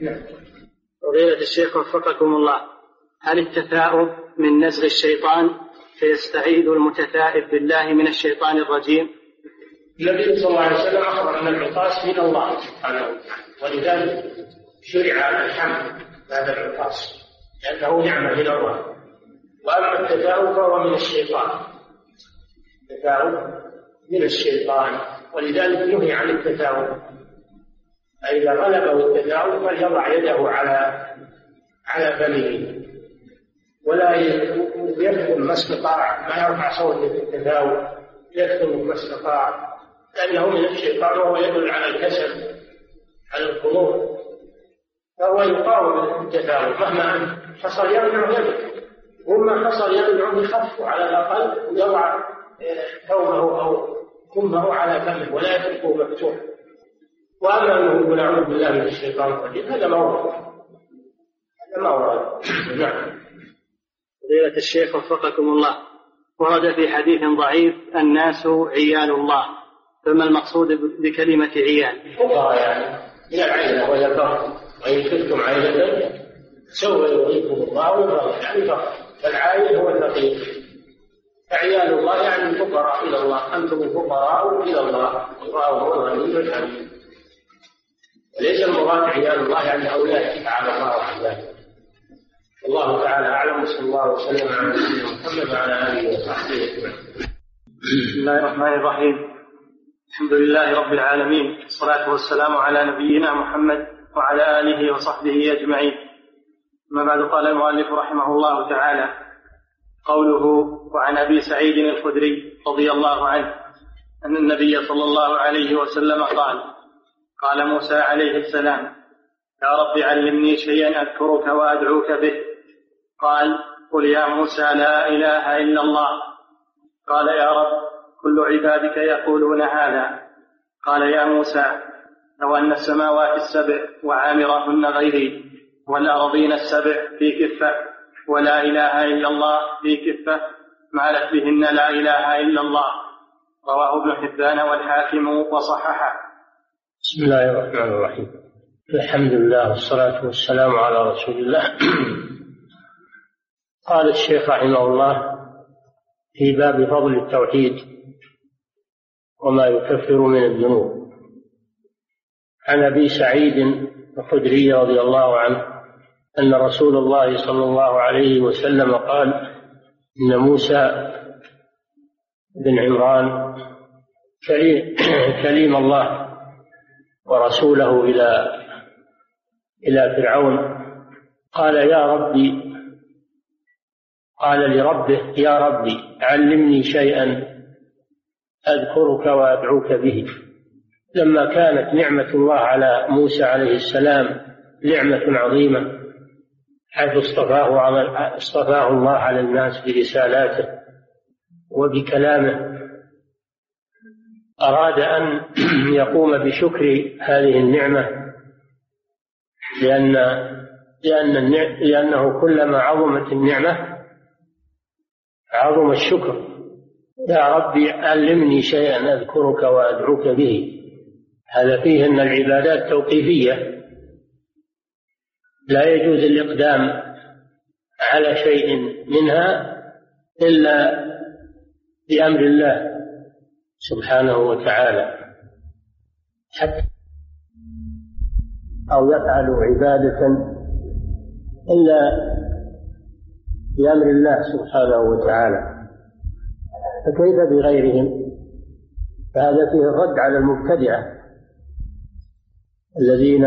نعم. فضيلة الشيخ وفقكم الله. هل التثاؤب من نزغ الشيطان فيستعيذ المتثائب بالله من الشيطان الرجيم؟ النبي صلى الله عليه وسلم أخبر أن العطاس من الله سبحانه وتعالى. ولذلك شرع الحمد بعد العطاس لأنه نعمة من الله. وأما التثاؤب فهو من الشيطان. التثاؤب من الشيطان. ولذلك نهي عن التثاؤب فإذا غلبه التثاؤب فليضع يده على على فمه ولا يكتم ما استطاع ما يرفع صوته في التثاؤب يكتم ما استطاع لأنه من الشيطان وهو يدل على الكسل على الخمول فهو يقاوم التثاؤب مهما حصل يمنع يده وما حصل يمنع يخف على الأقل ويضع ثوبه أو كمه على فمه ولا يتركه مفتوح. وأما أنه يقول أعوذ بالله من الشيطان الرجيم هذا ما ورد هذا ما ورد نعم. فضيلة الشيخ وفقكم الله. ورد في حديث ضعيف الناس عيال الله. فما المقصود بكلمة عيال؟ فقراء يعني من العيلة وهي الفقر وإن كنتم عيلة سوف يغنيكم الله من يعني فقر فالعائل هو الفقير. فعيال الله يعني الفقراء إلى الله. أنتم الفقراء إلى الله. والله هو الغني الحميد. ليس المراد عيال الله يعني أولاد. تعالى الله عن ذلك الله تعالى أعلم. وصلى الله وسلم على نبينا محمد وعلى آله وصحبه أجمعين. بسم الله الرحمن الرحيم. الحمد لله رب العالمين والصلاة والسلام على نبينا محمد وعلى آله وصحبه أجمعين. أما بعد قال المؤلف رحمه الله تعالى قوله وعن أبي سعيد الخدري رضي الله عنه أن النبي صلى الله عليه وسلم قال قال موسى عليه السلام يا رب علمني شيئا أذكرك وأدعوك به. قال قل يا موسى لا إله إلا الله. قال يا رب كل عبادك يقولون هذا. قال يا موسى لو أن السماوات السبع وعامرهن غيري والأرضين السبع في كفة ولا إله إلا الله في كفة مالت بهن لا إله إلا الله. رواه ابن حبان والحاكم وصححه. بسم الله الرحمن الرحيم. الحمد لله والصلاة والسلام على رسول الله. قال الشيخ رحمه الله في باب فضل التوحيد وما يكفر من الذنوب. عن أبي سعيد الخدري رضي الله عنه أن رسول الله صلى الله عليه وسلم قال إن موسى بن عمران كليم الله ورسوله إلى إلى فرعون. قال يا ربي قال لربه يا ربي علمني شيئا أذكرك وأدعوك به. لما كانت نعمة الله على موسى عليه السلام نعمة عظيمة حيث اصطفاه على اصطفاه الله على الناس برسالاته وبكلامه أراد أن يقوم بشكر هذه النعمة لأن لأن لأنه كلما عظمت النعمة عظم الشكر. يا ربي علمني شيئا أذكرك وأدعوك به. هذا فيه أن العبادات توقيفية. لا يجوز الإقدام على شيء منها إلا بأمر الله سبحانه وتعالى. حتى أو يفعل عبادة إلا بأمر الله سبحانه وتعالى. فكيف بغيرهم؟ فهذا فيه الرد على المبتدعة الذين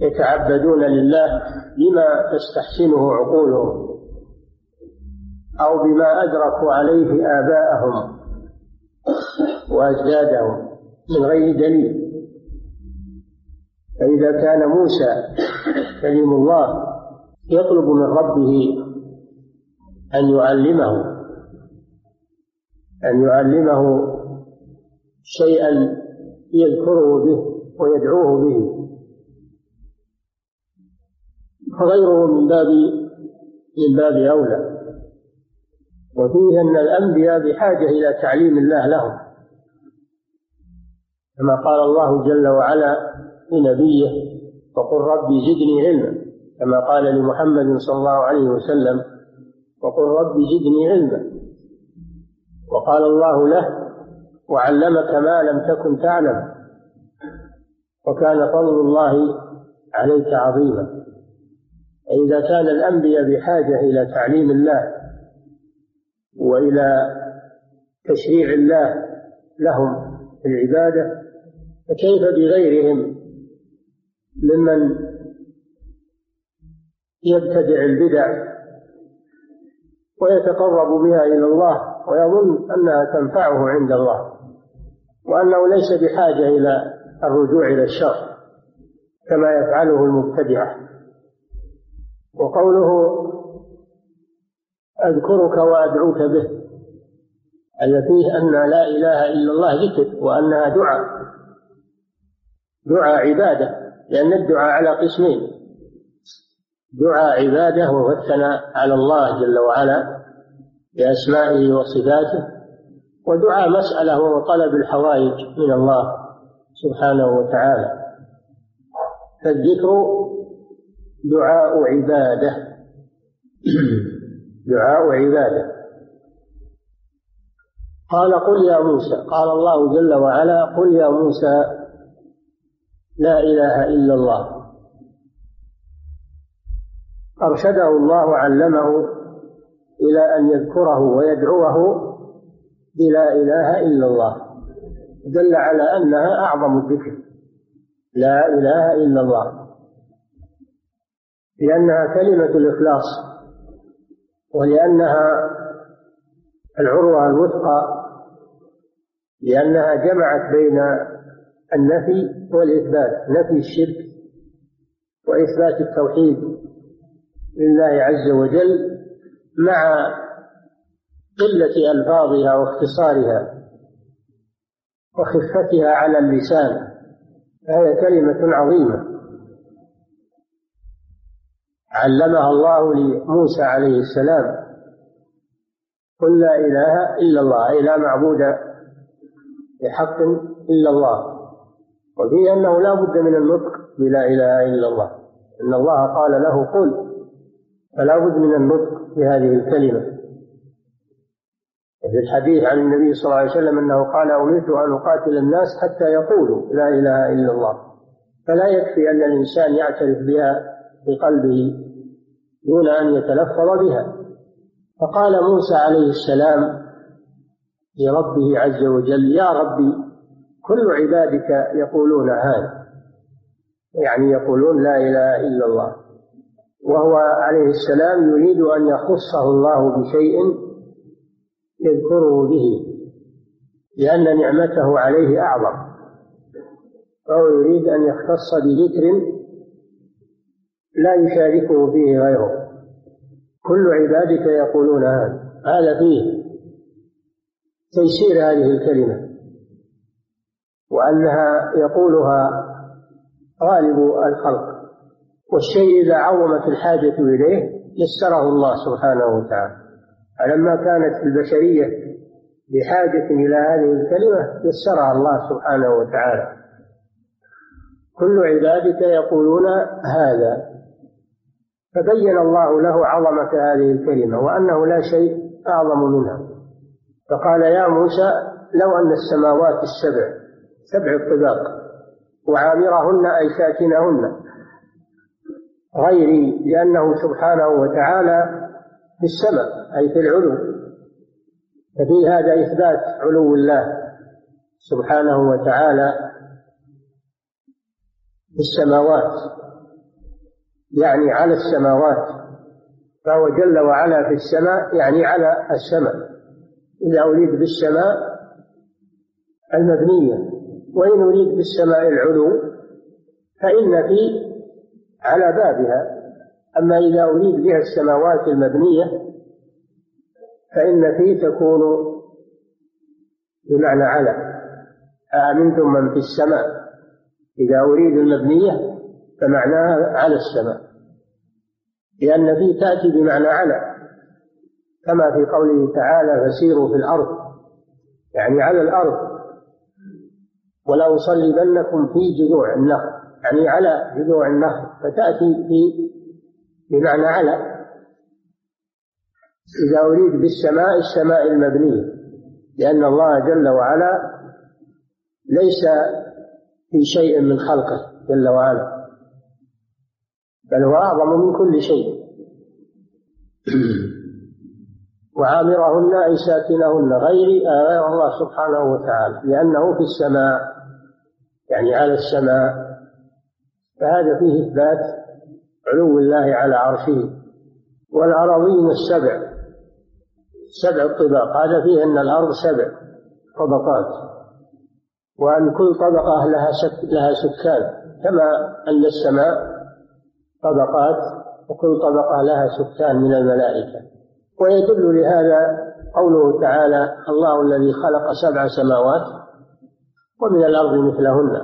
يتعبدون لله بما تستحسنه عقولهم أو بما أدركوا عليه آباءهم وأجدادهم من غير دليل. فإذا كان موسى كليم الله يطلب من ربه أن يعلمه أن يعلمه شيئا يذكره به ويدعوه به. فغيره من باب من باب أولى. وفيه أن الأنبياء بحاجة إلى تعليم الله لهم. كما قال الله جل وعلا لنبيه وقل ربي زدني علما. كما قال لمحمد صلى الله عليه وسلم وقل رب زدني علما. وقال الله له وعلمك ما لم تكن تعلم وكان فضل الله عليك عظيما. فإذا كان الأنبياء بحاجة إلى تعليم الله وإلى تشريع الله لهم في العبادة فكيف بغيرهم ممن يبتدع البدع ويتقرب بها إلى الله ويظن أنها تنفعه عند الله وأنه ليس بحاجة إلى الرجوع إلى الشر كما يفعله المبتدعة وقوله أذكرك وأدعوك به أن فيه أن لا إله إلا الله ذكر وأنها دعاء دعاء عبادة لأن الدعاء على قسمين. دعاء عبادة وهو على الله جل وعلا بأسمائه وصفاته ودعاء مسألة وهو طلب الحوائج من الله سبحانه وتعالى. فالذكر دعاء عبادة. دعاء عبادة. قال قل يا موسى قال الله جل وعلا قل يا موسى لا إله إلا الله. أرشده الله علمه إلى أن يذكره ويدعوه بلا إله إلا الله. دل على أنها أعظم الذكر. لا إله إلا الله. لأنها كلمة الإخلاص. ولأنها العروة الوثقى. لأنها جمعت بين النفي والإثبات. نفي الشرك وإثبات التوحيد. لله عز وجل مع قلة ألفاظها واختصارها وخفتها على اللسان. فهي كلمة عظيمة. علمها الله لموسى عليه السلام. قل لا إله إلا الله أي لا معبود بحق إلا الله. وفيه أنه لا بد من النطق بلا إله إلا الله. إن الله قال له قل. فلا بد من النطق بهذه الكلمة. في الحديث عن النبي صلى الله عليه وسلم أنه قال أمرت أن أقاتل الناس حتى يقولوا لا إله إلا الله. فلا يكفي أن الإنسان يعترف بها بقلبه دون أن يتلفظ بها. فقال موسى عليه السلام لربه عز وجل يا ربي كل عبادك يقولون هذا. يعني يقولون لا إله إلا الله. وهو عليه السلام يريد أن يخصه الله بشيء يذكره به لأن نعمته عليه أعظم. فهو يريد أن يختص بذكر لا يشاركه فيه غيره. كل عبادك يقولون هذا هذا فيه تيسير هذه الكلمة. وأنها يقولها غالب الخلق. والشيء إذا عظمت الحاجة إليه يسره الله سبحانه وتعالى. فلما كانت البشرية بحاجة إلى هذه الكلمة يسرها الله سبحانه وتعالى. كل عبادك يقولون هذا. فبين الله له عظمة هذه الكلمة وأنه لا شيء أعظم منها. فقال يا موسى لو أن السماوات السبع سبع الطباق وعامرهن أي ساكنهن غيري لأنه سبحانه وتعالى في السماء أي في العلو. ففي هذا إثبات علو الله سبحانه وتعالى في السماوات. يعني على السماوات. فهو جل وعلا في السماء يعني على السماء. إذا أريد بالسماء المبنية وإن أريد بالسماء العلو فإن في على بابها. أما إذا أريد بها السماوات المبنية فإن في تكون بمعنى على أأمنتم من في السماء. إذا أريد المبنية فمعناها على السماء. لأن في تأتي بمعنى على كما في قوله تعالى فسيروا في الأرض. يعني على الأرض. ولا أصلبنكم في جذوع النخل. يعني على جذوع النخل. فتأتي في بمعنى على. إذا أريد بالسماء السماء المبنية لأن الله جل وعلا ليس في شيء من خلقه جل وعلا بل هو أعظم من كل شيء. وعامرهن أي ساكنهن غير غير الله سبحانه وتعالى لأنه في السماء يعني على السماء فهذا فيه إثبات علو الله على عرشه والأراضين السبع سبع الطباق هذا فيه أن الأرض سبع طبقات وأن كل طبقة لها سك لها سكان كما أن السماء طبقات وكل طبقة لها سكان من الملائكة. ويدل لهذا قوله تعالى الله الذي خلق سبع سماوات ومن الأرض مثلهن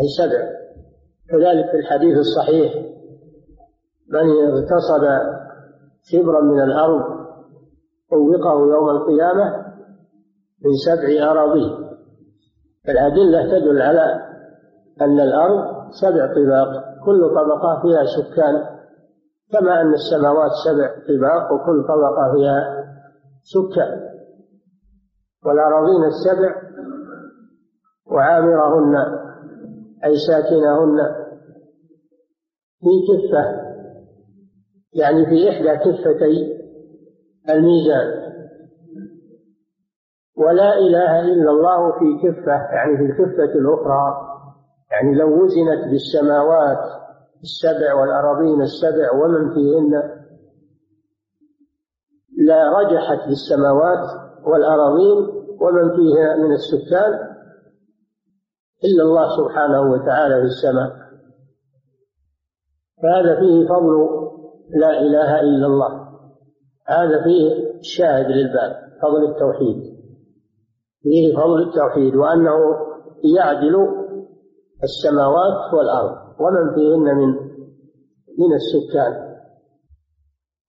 أي سبع. كذلك في الحديث الصحيح من اغتصب شبرا من الأرض طوقه يوم القيامة من سبع أراضين الأدلة تدل على أن الأرض سبع طباق كل طبقة فيها سكان كما أن السماوات سبع طباق وكل طبقة فيها سكان. والأراضين السبع وعامرهن أي ساكنهن في كفة يعني في إحدى كفتي الميزان. ولا إله إلا الله في كفة يعني في الكفة الأخرى يعني لو وزنت بالسماوات السبع والأراضين السبع ومن فيهن لا رجحت بالسماوات والأراضين ومن فيها من السكان إلا الله سبحانه وتعالى في السماء. فهذا فيه فضل لا إله إلا الله. هذا فيه شاهد للباب فضل التوحيد. فيه فضل التوحيد وأنه يعدل السماوات والأرض ومن فيهن من من السكان.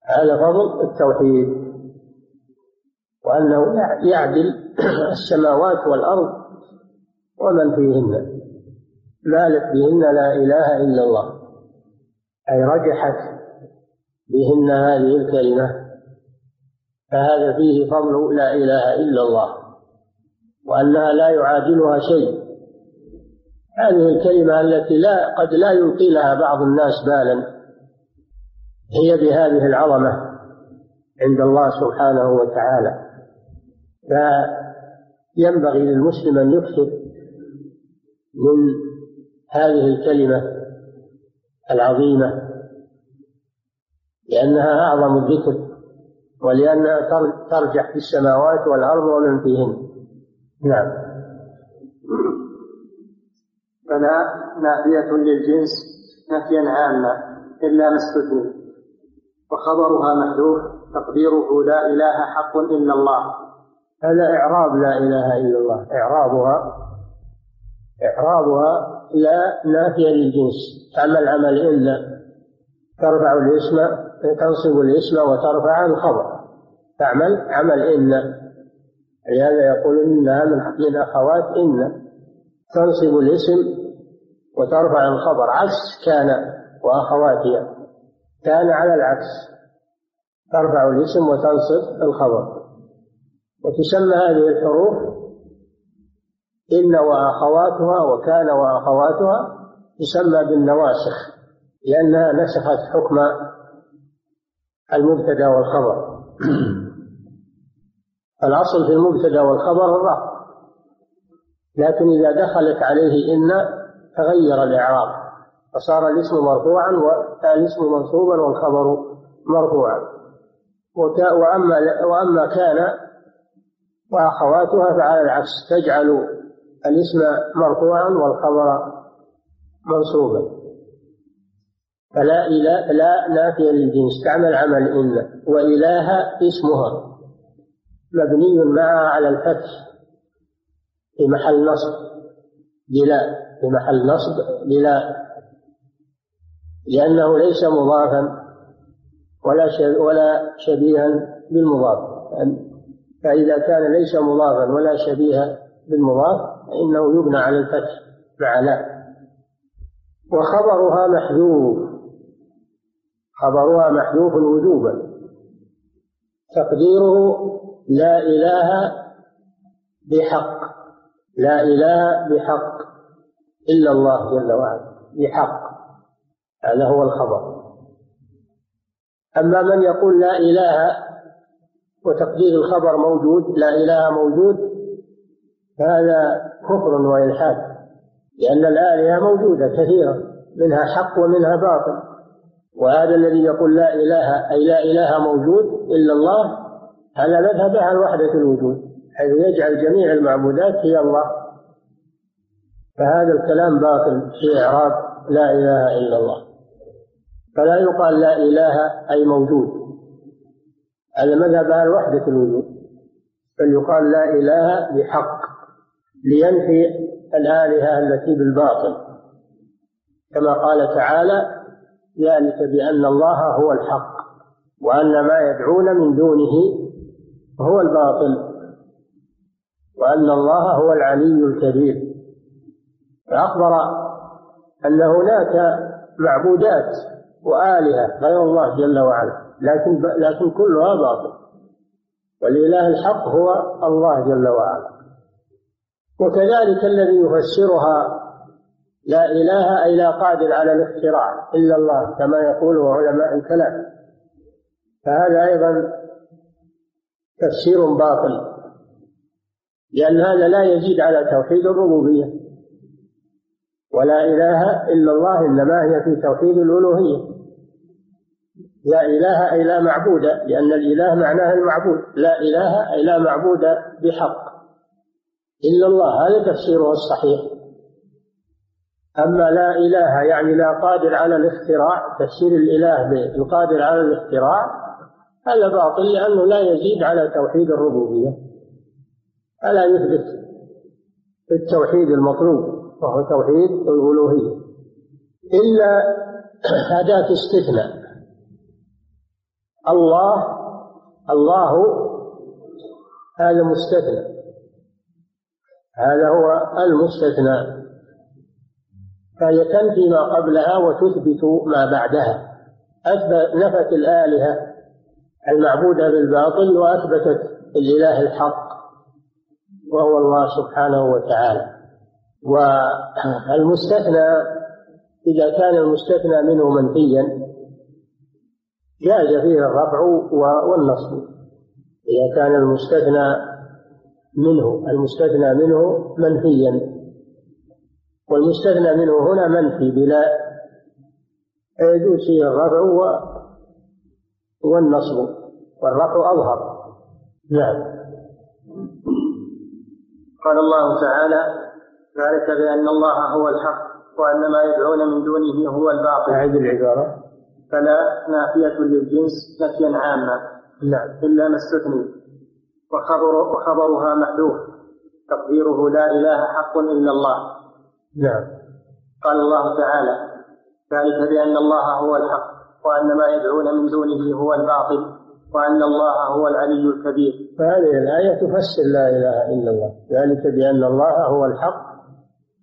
هذا فضل التوحيد. وأنه يعدل السماوات والأرض ومن فيهن. مالك بهن لا إله إلا الله. أي رجحت بهن هذه الكلمة فهذا فيه فضل لا إله إلا الله وأنها لا يعادلها شيء. هذه الكلمة التي لا قد لا يلقي لها بعض الناس بالا هي بهذه العظمة عند الله سبحانه وتعالى. فينبغي للمسلم أن يكثر من هذه الكلمة العظيمة لأنها أعظم الذكر ولأنها ترجح في السماوات والأرض ومن فيهن. نعم. فلا نافية للجنس نفيا عاما إلا ما استثني. وخبرها محذوف تقديره لا إله حق إلا الله. هذا إعراب لا إله إلا الله. إعرابها إعرابها لا نافية للجنس. تعمل عمل إلا ترفع الاسم تنصب الاسم وترفع الخبر. تعمل عمل إن. لهذا يقول إنها من أخوات إن. تنصب الاسم وترفع الخبر. عكس كان وأخواتها كان على العكس. ترفع الاسم وتنصب الخبر. وتسمى هذه الحروف إن وأخواتها وكان وأخواتها تسمى بالنواسخ لأنها نسخت حكم المبتدأ والخبر. الأصل في المبتدأ والخبر الرفع لكن إذا دخلت عليه إن تغير الإعراب. فصار الاسم مرفوعا والاسم منصوبا والخبر مرفوعا. وأما وأما كان وأخواتها فعلى العكس تجعل الاسم مرفوعا والخبر منصوبا. فلا إله لا نافية للجنس تعمل عمل إن. وإله اسمها مبني معها على الفتح. في محل نصب. بلا. في محل نصب بلا. لأنه ليس مضافا. ولا ولا شبيها بالمضاف. فإذا كان ليس مضافا ولا شبيها بالمضاف فإنه يبنى على الفتح. مع وخبرها محذوف. خبرها محذوف وجوبا. تقديره لا إله بحق. لا إله بحق. إلا الله جل وعلا. بحق. هذا هو الخبر. أما من يقول لا إله وتقدير الخبر موجود لا إله موجود فهذا كفر وإلحاد. لأن الآلهة موجودة كثيرة منها حق ومنها باطل. وهذا الذي يقول لا إله أي لا إله موجود إلا الله هذا مذهب عن وحدة الوجود حيث يجعل جميع المعبودات هي الله. فهذا الكلام باطل في إعراب لا إله إلا الله. فلا يقال لا إله أي موجود. هذا مذهب أهل وحدة الوجود. بل يقال لا إله بحق لينفي الآلهة التي بالباطل. كما قال تعالى ذلك بأن الله هو الحق وأن ما يدعون من دونه هو الباطل وأن الله هو العلي الكبير. فأخبر أن هناك معبودات وآلهة غير الله جل وعلا لكن لكن كلها باطل والإله الحق هو الله جل وعلا. وكذلك الذي يفسرها لا إله أي لا قادر على الاختراع إلا الله كما يقوله علماء الكلام. فهذا أيضا تفسير باطل لأن هذا لا يزيد على توحيد الربوبية. ولا إله إلا الله إنما هي في توحيد الألوهية. لا إله أي لا معبود لأن الإله معناه المعبود. لا إله أي لا معبود بحق إلا الله هذا تفسيره الصحيح. أما لا إله يعني لا قادر على الاختراع تفسير الإله بالقادر على الاختراع هذا باطل لأنه لا يزيد على توحيد الربوبية. ألا يثبت التوحيد المطلوب وهو توحيد الألوهية. إلا أداة استثناء. الله الله هذا مستثنى. هذا هو المستثنى. فهي تنفي ما قبلها وتثبت ما بعدها. أثبت نفت الآلهة المعبودة بالباطل وأثبتت الإله الحق وهو الله سبحانه وتعالى. والمستثنى إذا كان المستثنى منه منفيا جاز فيه الرفع والنصب. إذا كان المستثنى منه المستثنى منه منفيا. والمستثنى منه هنا منفي بلا يجوز فيه الرفع والنصب. والرفع أظهر. نعم. قال الله تعالى ذلك بأن الله هو الحق وأن ما يدعون من دونه هو الباطل. أعيد العبارة. فلا نافية للجنس نفيا عاما. نعم. إلا ما استثني. وخبر وخبرها محذوف. تقديره لا إله حق إلا الله. نعم. قال الله تعالى ذلك بأن الله هو الحق وأن ما يدعون من دونه هو الباطل وأن الله هو العلي الكبير. فهذه الآية تفسر لا إله إلا الله. ذلك بأن الله هو الحق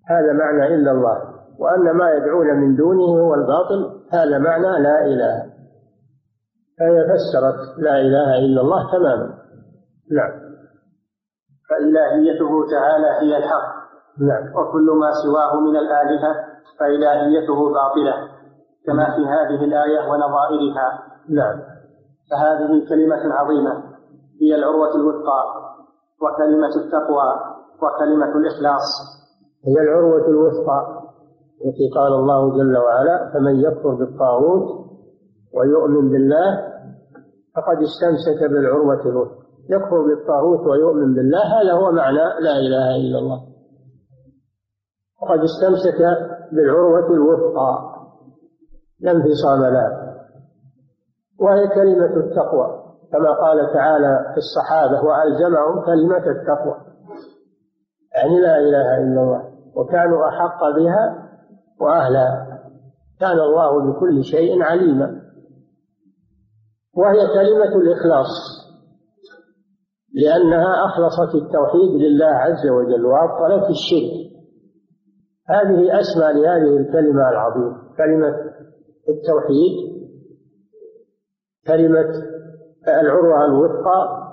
هذا معنى إلا الله. وأن ما يدعون من دونه هو الباطل هذا معنى لا إله. فهي فسرت لا إله إلا الله تماما. نعم. فإلهيته تعالى هي الحق. نعم. وكل ما سواه من الآلهة فإلهيته باطلة كما في هذه الآية ونظائرها. نعم. فهذه كلمة عظيمة هي العروة الوثقى وكلمة التقوى وكلمة الإخلاص. هي العروة الوثقى التي قال الله جل وعلا فمن يكفر بالطاغوت ويؤمن بالله فقد استمسك بالعروة الوثقى. يكفر بالطاغوت ويؤمن بالله هذا هو معنى لا إله إلا الله. وقد استمسك بالعروة الوثقى. لا انفصام لها وهي كلمة التقوى. كما قال تعالى في الصحابة وألزمهم كلمة التقوى. يعني لا إله إلا الله. وكانوا أحق بها وأهلها. كان الله بكل شيء عليما. وهي كلمة الإخلاص. لأنها أخلصت التوحيد لله عز وجل وأبطلت الشرك. هذه أسمى لهذه الكلمة العظيمة كلمة التوحيد كلمة العروة الوثقى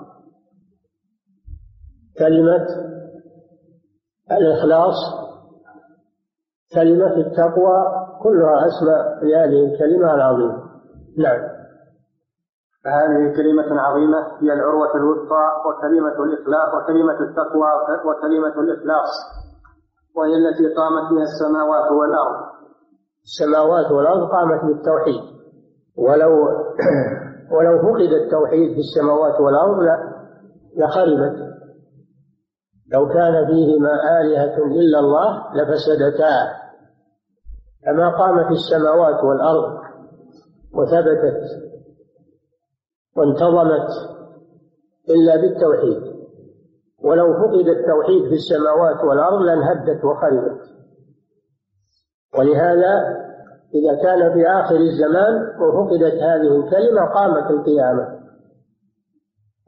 كلمة الإخلاص كلمة التقوى كلها أسماء لهذه الكلمة العظيمة. نعم. فهذه كلمة عظيمة هي العروة الوثقى وكلمة الإخلاص وكلمة التقوى وكلمة الإخلاص. وهي التي قامت بها السماوات والأرض. السماوات والأرض قامت بالتوحيد. ولو ولو فقد التوحيد في السماوات والأرض لخربت. لو كان فيهما آلهة إلا الله لفسدتا. كما قامت السماوات والأرض وثبتت وانتظمت إلا بالتوحيد. ولو فقد التوحيد في السماوات والأرض لانهدت وخربت. ولهذا إذا كان في آخر الزمان وفقدت هذه الكلمة قامت القيامة.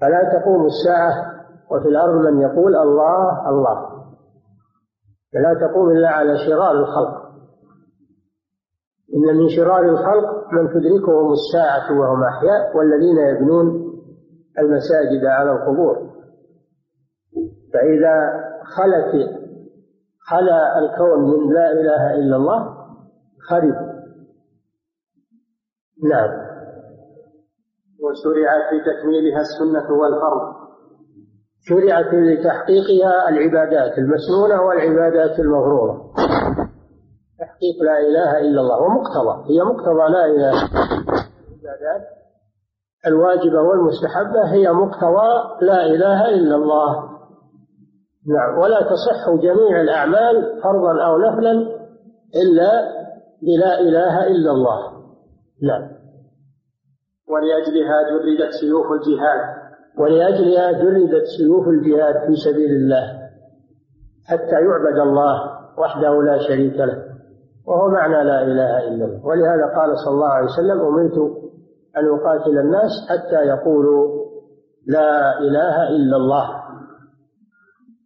فلا تقوم الساعة وفي الأرض من يقول الله الله. فلا تقوم إلا على شرار الخلق. إن من شرار الخلق من تدركهم الساعة وهم أحياء والذين يبنون المساجد على القبور. فإذا خلت خلا الكون من لا إله إلا الله خرب. نعم. وشرعت لتكميلها السنة والفرض. شرعت لتحقيقها العبادات المسنونة والعبادات المغرورة. تحقيق لا إله إلا الله ومقتضى. هي مقتضى لا إله العبادات الواجبة والمستحبة هي مقتضى لا إله إلا الله. نعم ولا تصح جميع الأعمال فرضا أو نفلا إلا بلا إله إلا الله. نعم ولأجلها جردت سيوف الجهاد. ولأجلها جردت سيوف الجهاد في سبيل الله. حتى يعبد الله وحده لا شريك له وهو معنى لا إله إلا الله. ولهذا قال صلى الله عليه وسلم أمرت أن أقاتل الناس حتى يقولوا لا إله إلا الله.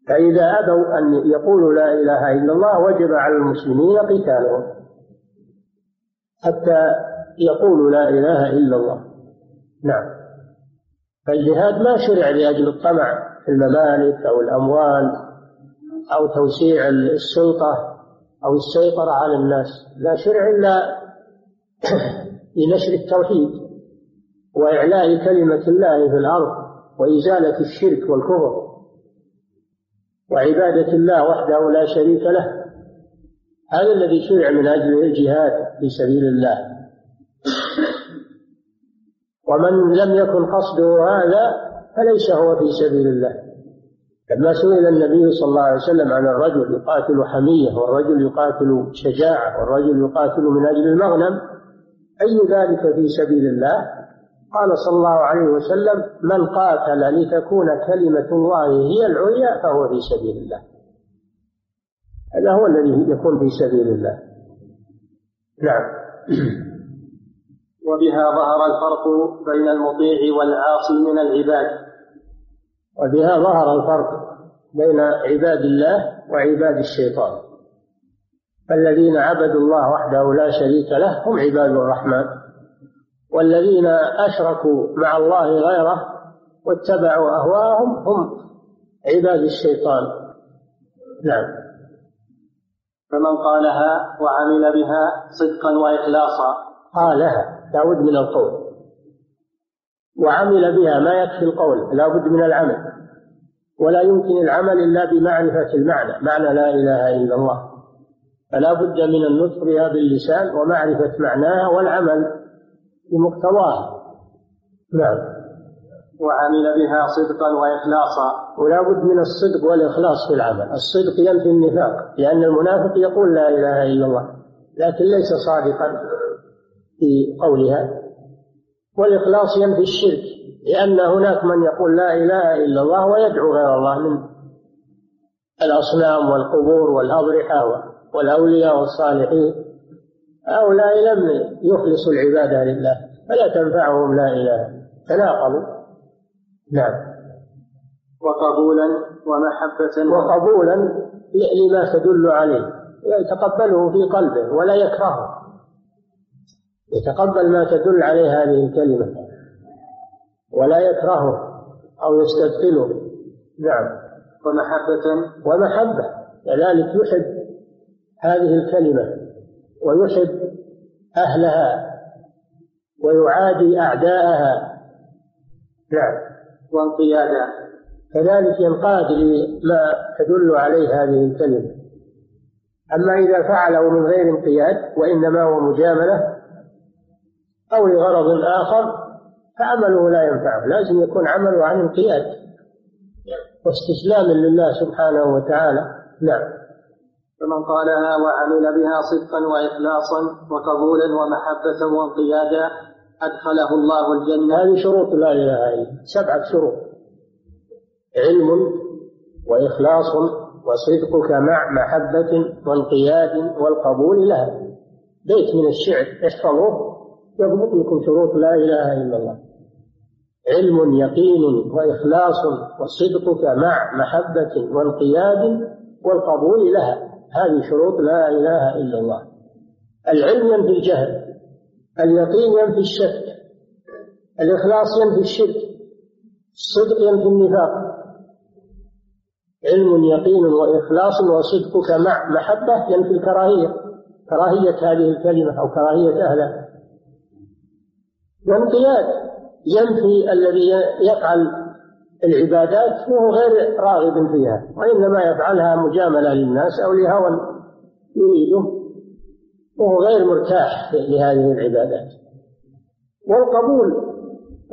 فإذا أبوا أن يقولوا لا إله إلا الله وجب على المسلمين قتالهم حتى يقولوا لا إله إلا الله. نعم. فالجهاد ما شرع لأجل الطمع في الممالك أو الأموال أو توسيع السلطة أو السيطرة على الناس. لا شرع إلا لنشر التوحيد وإعلاء كلمة الله في الأرض وإزالة الشرك والكفر. وعبادة الله وحده لا شريك له. هذا الذي شرع من أجل الجهاد في سبيل الله. ومن لم يكن قصده هذا فليس هو في سبيل الله. لما سئل النبي صلى الله عليه وسلم عن الرجل يقاتل حمية والرجل يقاتل شجاعة والرجل يقاتل من أجل المغنم أي ذلك في سبيل الله؟ قال صلى الله عليه وسلم من قاتل لتكون كلمة الله هي العليا فهو في سبيل الله. هذا هو الذي يكون في سبيل الله. نعم. وبها ظهر الفرق بين المطيع والعاصي من العباد. وبها ظهر الفرق بين عباد الله وعباد الشيطان. فالذين عبدوا الله وحده لا شريك له هم عباد الرحمن. والذين أشركوا مع الله غيره واتبعوا أهواءهم هم عباد الشيطان. نعم. فمن قالها وعمل بها صدقا وإخلاصا. قالها لابد من القول. وعمل بها ما يكفي القول لابد من العمل. ولا يمكن العمل إلا بمعرفة المعنى معنى لا إله إلا الله. فلا بد من النطق بها باللسان ومعرفة معناها والعمل. بمقتضاها نعم. وعمل بها صدقا وإخلاصا. ولا بد من الصدق والإخلاص في العمل. الصدق ينفي النفاق لأن المنافق يقول لا إله إلا الله لكن ليس صادقا في قولها. والإخلاص ينفي الشرك لأن هناك من يقول لا إله إلا الله ويدعو غير الله من الأصنام والقبور والأضرحة والأولياء والصالحين. هؤلاء لم يخلصوا العبادة لله فلا تنفعهم لا إله تناقضوا. نعم. وقبولا ومحبة. وقبولا لما تدل عليه. يتقبله في قلبه ولا يكرهه. يتقبل ما تدل عليه هذه الكلمة ولا يكرهه أو يستثقله نعم. ومحبة. ومحبة. كذلك يحب هذه الكلمة. ويحب أهلها ويعادي أعداءها. نعم. وانقيادا كذلك ينقاد لما تدل عليه هذه الكلمة. أما إذا فعله من غير انقياد وإنما هو مجاملة أو لغرض آخر فعمله لا ينفعه. لازم يكون عمله عن انقياد. واستسلام لله سبحانه وتعالى. نعم. فمن قالها وعمل بها صدقا وإخلاصا وقبولا ومحبة وانقيادا أدخله الله الجنة. هذه شروط لا إله إلا سبعة شروط. علم وإخلاص وصدقك مع محبة وانقياد والقبول لها. بيت من الشعر احفظوه يضبط لكم شروط لا إله إلا الله. علم يقين وإخلاص وصدقك مع محبة وانقياد والقبول لها. هذه شروط لا إله إلا الله. العلم ينفي الجهل اليقين ينفي الشك الإخلاص ينفي الشرك الصدق ينفي النفاق. علم يقين وإخلاص وصدقك مع محبة ينفي الكراهية كراهية هذه الكلمة أو كراهية أهلها. وانقياد ينفي الذي يفعل العبادات وهو غير راغب فيها وإنما يفعلها مجاملة للناس أو لهوى يريده وهو غير مرتاح لهذه العبادات. والقبول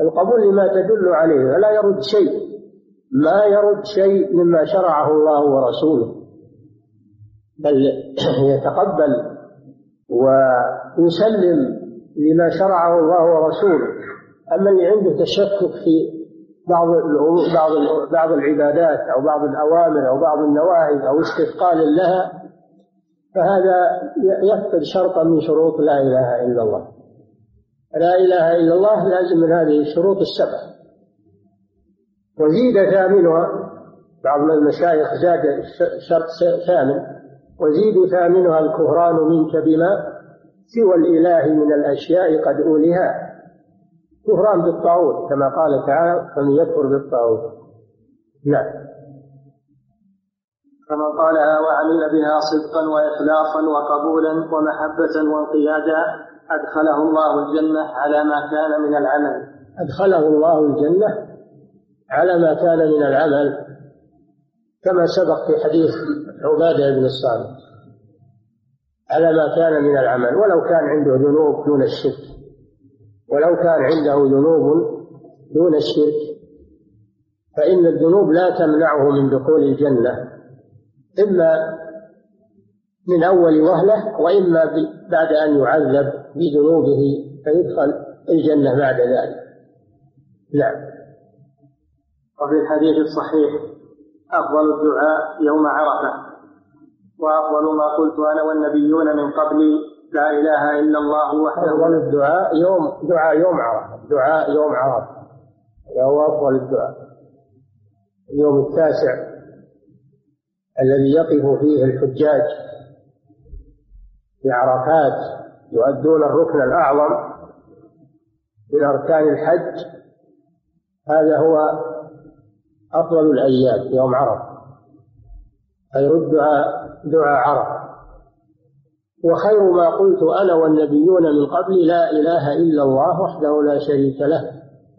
القبول لما تدل عليه ولا يرد شيء ما يرد شيء مما شرعه الله ورسوله بل يتقبل ويسلم لما شرعه الله ورسوله. أما اللي عنده تشكك في بعض بعض بعض العبادات أو بعض الأوامر أو بعض النواهي أو استثقال لها فهذا يفقد شرطا من شروط لا إله إلا الله. لا إله إلا الله لازم من هذه الشروط السبع. وزيد ثامنها بعض المشايخ زاد شرط ثامن وزيد ثامنها الكهران منك بما سوى الإله من الأشياء قد أولها. كفران بالطاغوت كما قال تعالى فمن يكفر بالطاغوت نعم. كما قالها وعمل بها صدقا وإخلاصا وقبولا ومحبة وانقيادا أدخله الله الجنة على ما كان من العمل أدخله الله الجنة على ما كان من العمل كما سبق في حديث عبادة بن الصامت. على ما كان من العمل ولو كان عنده ذنوب دون الشرك. ولو كان عنده ذنوب دون الشرك فإن الذنوب لا تمنعه من دخول الجنة إما من أول وهلة وإما بعد أن يعذب بذنوبه فيدخل الجنة بعد ذلك. نعم. وفي الحديث الصحيح أفضل الدعاء يوم عرفة وأفضل ما قلت أنا والنبيون من قبلي لا إله إلا الله وحده. أفضل الدعاء يوم دعاء يوم عرفة دعاء يوم عرفة. هذا هو أفضل الدعاء. اليوم التاسع الذي يقف فيه الحجاج في عرفات يؤدون الركن الأعظم من أركان الحج. هذا هو أفضل الأيام يوم عرفة. خير الدعاء دعاء عرفة. وخير ما قلت أنا والنبيون من قبل لا إله إلا الله وحده لا شريك له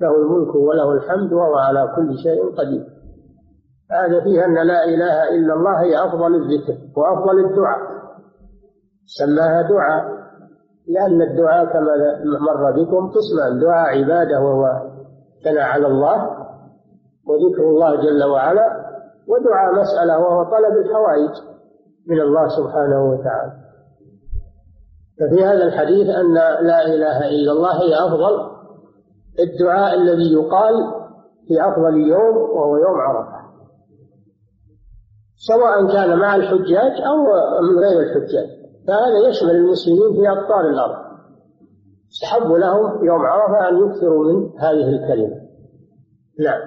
له الملك وله الحمد وهو على كل شيء قدير. هذا فيها أن لا إله إلا الله هي أفضل الذكر وأفضل الدعاء. سماها دعاء لأن الدعاء كما مر بكم قسمان دعاء عبادة وهو ثناء على الله وذكر الله جل وعلا ودعاء مسألة وهو طلب الحوائج من الله سبحانه وتعالى. ففي هذا الحديث أن لا إله إلا الله هي أفضل الدعاء الذي يقال في أفضل يوم وهو يوم عرفة. سواء كان مع الحجاج أو من غير الحجاج. فهذا يشمل المسلمين في أقطار الأرض. استحب لهم يوم عرفة أن يكثروا من هذه الكلمة. نعم.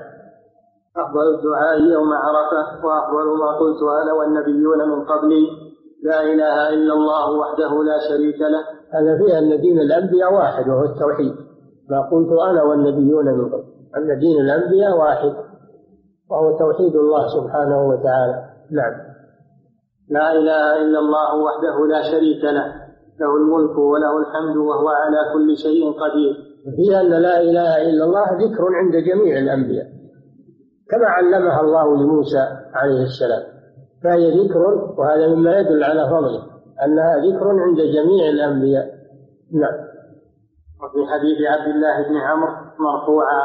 أفضل الدعاء يوم عرفة وأفضل ما قلت أنا والنبيون من قبلي. لا إله إلا الله وحده لا شريك له. هذا فيها أن دين الأنبياء واحد وهو التوحيد. ما قلت أنا والنبيون من قبل. أن دين الأنبياء واحد وهو توحيد الله سبحانه وتعالى. نعم. لا إله إلا الله وحده لا شريك له. له الملك وله الحمد وهو على كل شيء قدير. فيها أن لا إله إلا الله ذكر عند جميع الأنبياء. كما علمها الله لموسى عليه السلام. فهي ذكر وهذا مما يدل على فضله أنها ذكر عند جميع الأنبياء. نعم. وفي حديث عبد الله بن عمرو مرفوعا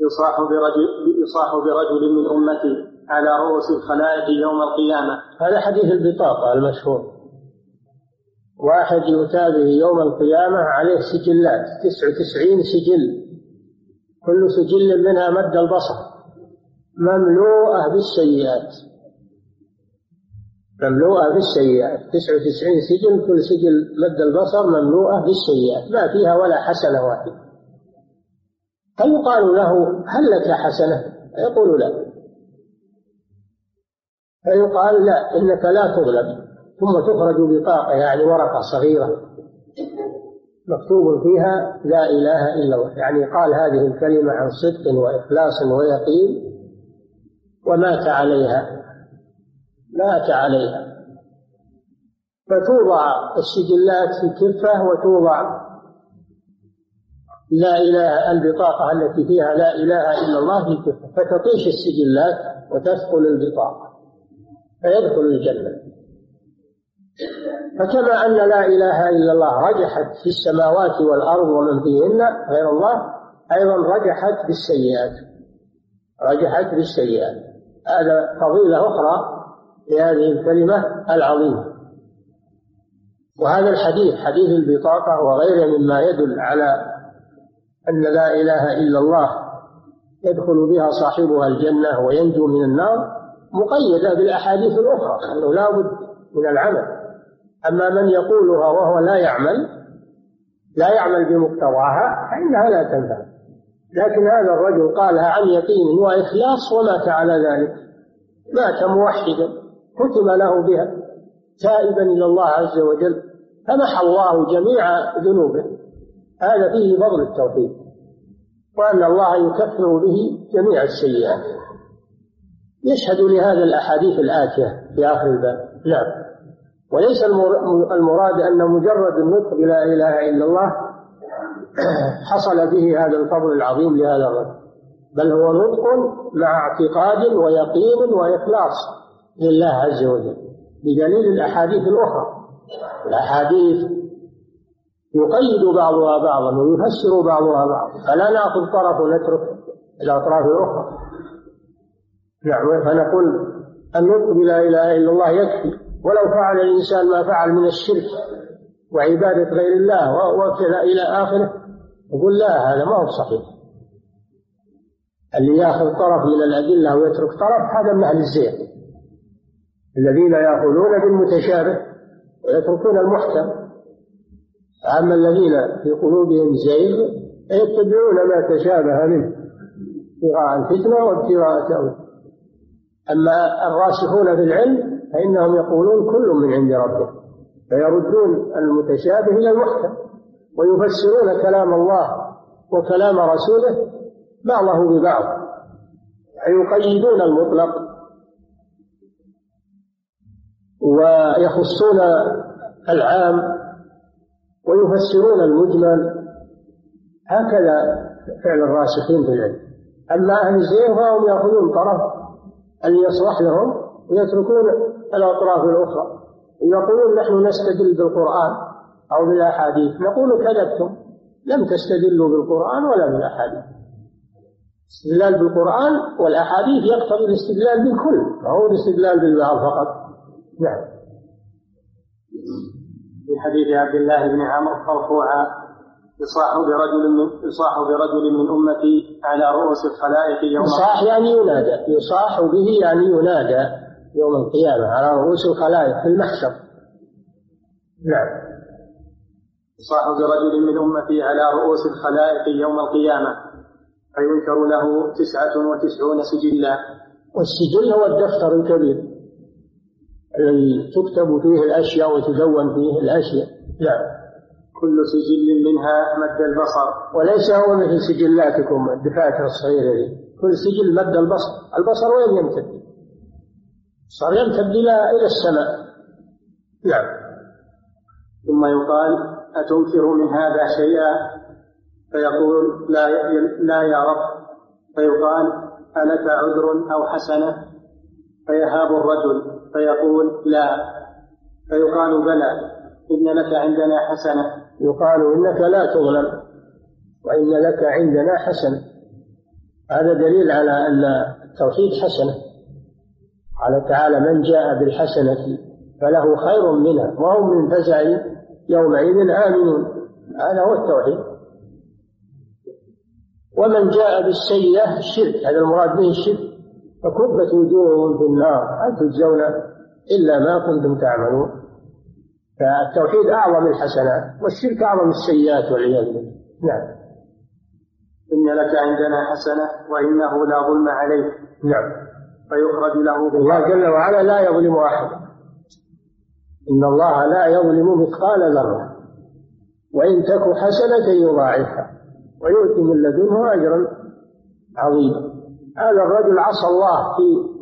يصاح برجل يصاح برجل من أمتي على رؤوس الخلائق يوم القيامة. هذا حديث البطاقة المشهور. واحد يؤتى به يوم القيامة عليه سجلات تسع وتسعين سجل. كل سجل منها مد البصر. مملوءة بالسيئات. مملوءة بالسيئات تسعة وتسعين سجن كل سجل مد البصر مملوءة بالسيئات ما فيها ولا حسنة واحدة. فيقال له هل لك حسنة؟ يقول لا. فيقال لا إنك لا تغلب ثم تخرج بطاقة يعني ورقة صغيرة مكتوب فيها لا إله إلا الله. يعني قال هذه الكلمة عن صدق وإخلاص ويقين ومات عليها. مات عليها. فتوضع السجلات في كفة وتوضع لا إله البطاقة التي فيها لا إله إلا الله في كفة فتطيش السجلات وتثقل البطاقة فيدخل الجنة. فكما أن لا إله إلا الله رجحت في السماوات والأرض ومن فيهن غير الله أيضا رجحت بالسيئات. رجحت بالسيئات. هذا فضيلة أخرى لهذه الكلمة العظيمة وهذا الحديث حديث البطاقة وغيره مما يدل على أن لا إله إلا الله يدخل بها صاحبها الجنة وينجو من النار مقيدة بالأحاديث الأخرى أنه لا بد من العمل. أما من يقولها وهو لا يعمل لا يعمل بمقتضاها فإنها لا تنفع. لكن هذا الرجل قالها عن يقين وإخلاص ومات على ذلك. مات موحدا. ختم له بها تائبا إلى الله عز وجل فمحى الله جميع ذنوبه. هذا فيه فضل التوحيد وأن الله يكفر به جميع السيئات. يشهد لهذا الأحاديث الآتية في آخر الباب. نعم. وليس المراد أن مجرد النطق بلا إله إلا الله حصل به هذا الفضل العظيم لهذا الرجل بل هو نطق مع اعتقاد ويقين وإخلاص. لله عز وجل بدليل الأحاديث الأخرى. الأحاديث يقيد بعضها بعضا ويفسر بعضها بعضا. فلا نأخذ طرف ونترك الأطراف الأخرى. نعم فنقول النطق بلا إله إلا الله يكفي. ولو فعل الإنسان ما فعل من الشرك وعبادة غير الله وكذا إلى آخره يقول لا هذا ما هو صحيح. اللي يأخذ طرف من الأدلة ويترك طرف هذا من أهل الزيغ الذين يأخذون بالمتشابه ويتركون المحكم. أما الذين في قلوبهم زيغ فيتبعون ما تشابه منه ابتغاء الفتنة وابتغاء تأويل أما الراسخون في العلم فإنهم يقولون كل من عند ربه فيردون المتشابه إلى المحكم ويفسرون كلام الله وكلام رسوله بعضه ببعض ويقيدون المطلق ويخصون العام ويفسرون المجمل هكذا فعل الراسخين في العلم. أما أهل الزيغ فهم يأخذون طرف اللي يصلح لهم ويتركون الأطراف الأخرى. يقولون نحن نستدل بالقرآن أو بالأحاديث. نقول كذبتم لم تستدلوا بالقرآن ولا بالأحاديث. الاستدلال بالقرآن والأحاديث يقتضي الاستدلال بالكل ما هو الاستدلال بالبعض فقط. نعم. في حديث عبد الله بن عمرو مرفوعا يصاح برجل من يصاح برجل من أمتي على رؤوس الخلائق يوم يصاح يعني ينادى. يصاح به يعني ينادى يوم القيامة على رؤوس الخلائق في المحشر. نعم. يصاح برجل من أمتي على رؤوس الخلائق يوم القيامة فينكر له تسعة وتسعون سجلا. والسجل هو الدفتر الكبير. الذي تكتب فيه الأشياء وتدون فيه الأشياء. نعم. كل سجل منها مد البصر. وليس هو مثل سجلاتكم الدفاتر الصغيرة دي. كل سجل مد البصر. البصر وين يمتد؟ صار يمتد إلى إلى السماء. نعم. ثم يقال أتنكر من هذا شيئا؟ فيقول لا لا يا رب. فيقال ألك عذر أو حسنة؟ فيهاب الرجل. فيقول لا. فيقال بلى. إن لك عندنا حسنة. يقال إنك لا تظلم وإن لك عندنا حسنة. هذا دليل على أن التوحيد حسنة. قال تعالى من جاء بالحسنة فله خير منها وهم من فزع يومئذ آمنون. هذا هو التوحيد. ومن جاء بالسيئة الشرك هذا المراد به الشرك فكبت وجوههم في النار هل تجزون إلا ما كنتم تعملون؟ فالتوحيد أعظم الحسنات والشرك أعظم السيئات والعياذ بالله. نعم. إن لك عندنا حسنة وإنه لا ظلم عليك. نعم. فيخرج له الله جل وعلا لا يظلم أحدا إن الله لا يظلم مثقال ذرة. وإن تك حسنة يضاعفها. ويؤتي من لدنه أجرا عظيما. هذا الرجل عصى الله في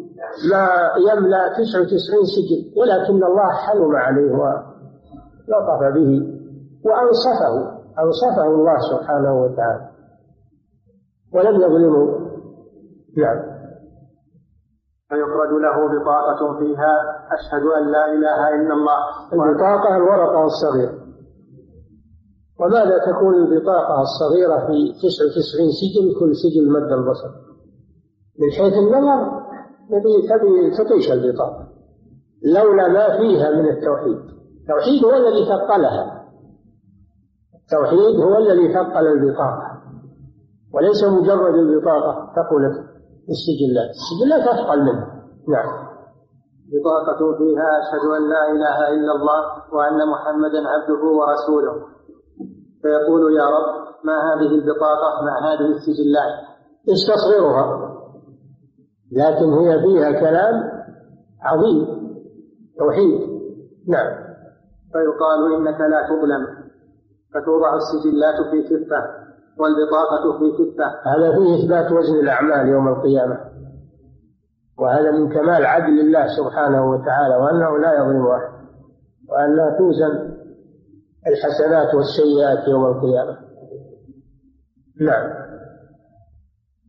ما يملأ 99 سجن ولكن الله حلم عليه ولطف به وأنصفه أنصفه الله سبحانه وتعالى. ولم يظلمه. نعم. فيخرج له بطاقة فيها أشهد أن لا إله إلا الله. البطاقة الورقة الصغيرة وماذا تكون البطاقة الصغيرة في 99 سجل كل سجل مد البصر. من حيث النظر تبي تطيش البطاقة. لولا ما فيها من التوحيد. التوحيد هو الذي ثقلها. التوحيد هو الذي ثقل البطاقة. وليس مجرد البطاقة. ثقلت السجلات. السجلات أثقل منها. نعم. بطاقة فيها أشهد أن لا إله إلا الله وأن محمدا عبده ورسوله. فيقول يا رب ما هذه البطاقة؟ مع هذه السجلات؟ يستصغرها لكن هي فيها كلام عظيم توحيد. نعم. فيقال إنك لا تظلم فتوضع السجلات في كفة والبطاقة في كفة هذا فيه إثبات وزن الأعمال يوم القيامة. وهذا من كمال عدل الله سبحانه وتعالى وأنه لا يظلم أحد وأنها توزن الحسنات والسيئات يوم القيامة. نعم.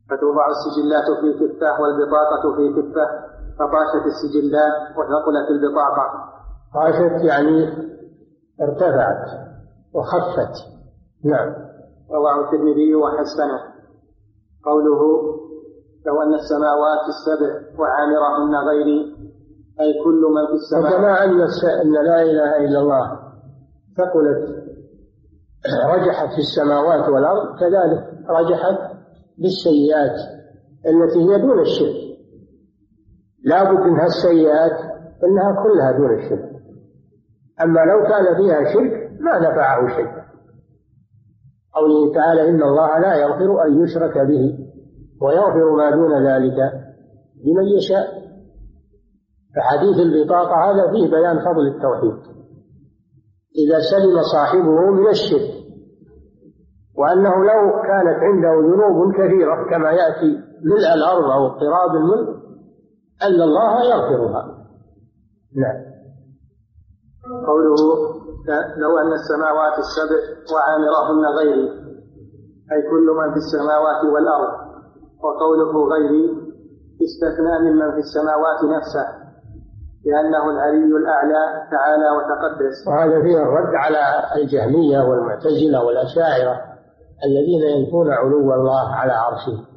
فتوضع السجلات في كفة والبطاقة في كفة فطاشت السجلات وثقلت البطاقة. طاشت يعني ارتفعت وخفت. نعم. رواه الترمذي وحسنه. قوله لو أن السماوات السبع وعامرهن غيري أي كل من في السماء وكما أن أن لا إله إلا الله ثقلت رجحت في السماوات والأرض كذلك رجحت بالسيئات التي هي دون الشرك. لا بد من هالسيئات إنها كلها دون الشرك. أما لو كان فيها شرك ما نفعه شيء. قوله تعالى إن الله لا يغفر أن يشرك به ويغفر ما دون ذلك لمن يشاء. فحديث البطاقة هذا فيه بيان فضل التوحيد. إذا سلم صاحبه من الشرك وأنه لو كانت عنده ذنوب كثيرة كما يأتي ملء الأرض أو اضطراب الملك أن الله يغفرها. نعم. قوله لو أن السماوات السبع وعامرهن غيري أي كل من في السماوات والأرض. وقوله غيري استثناء ممن في السماوات نفسه لأنه العلي الأعلى تعالى وتقدس. وهذا فيه الرد على الجهمية والمعتزلة والأشاعرة. الذين ينفون علو الله على عرشه.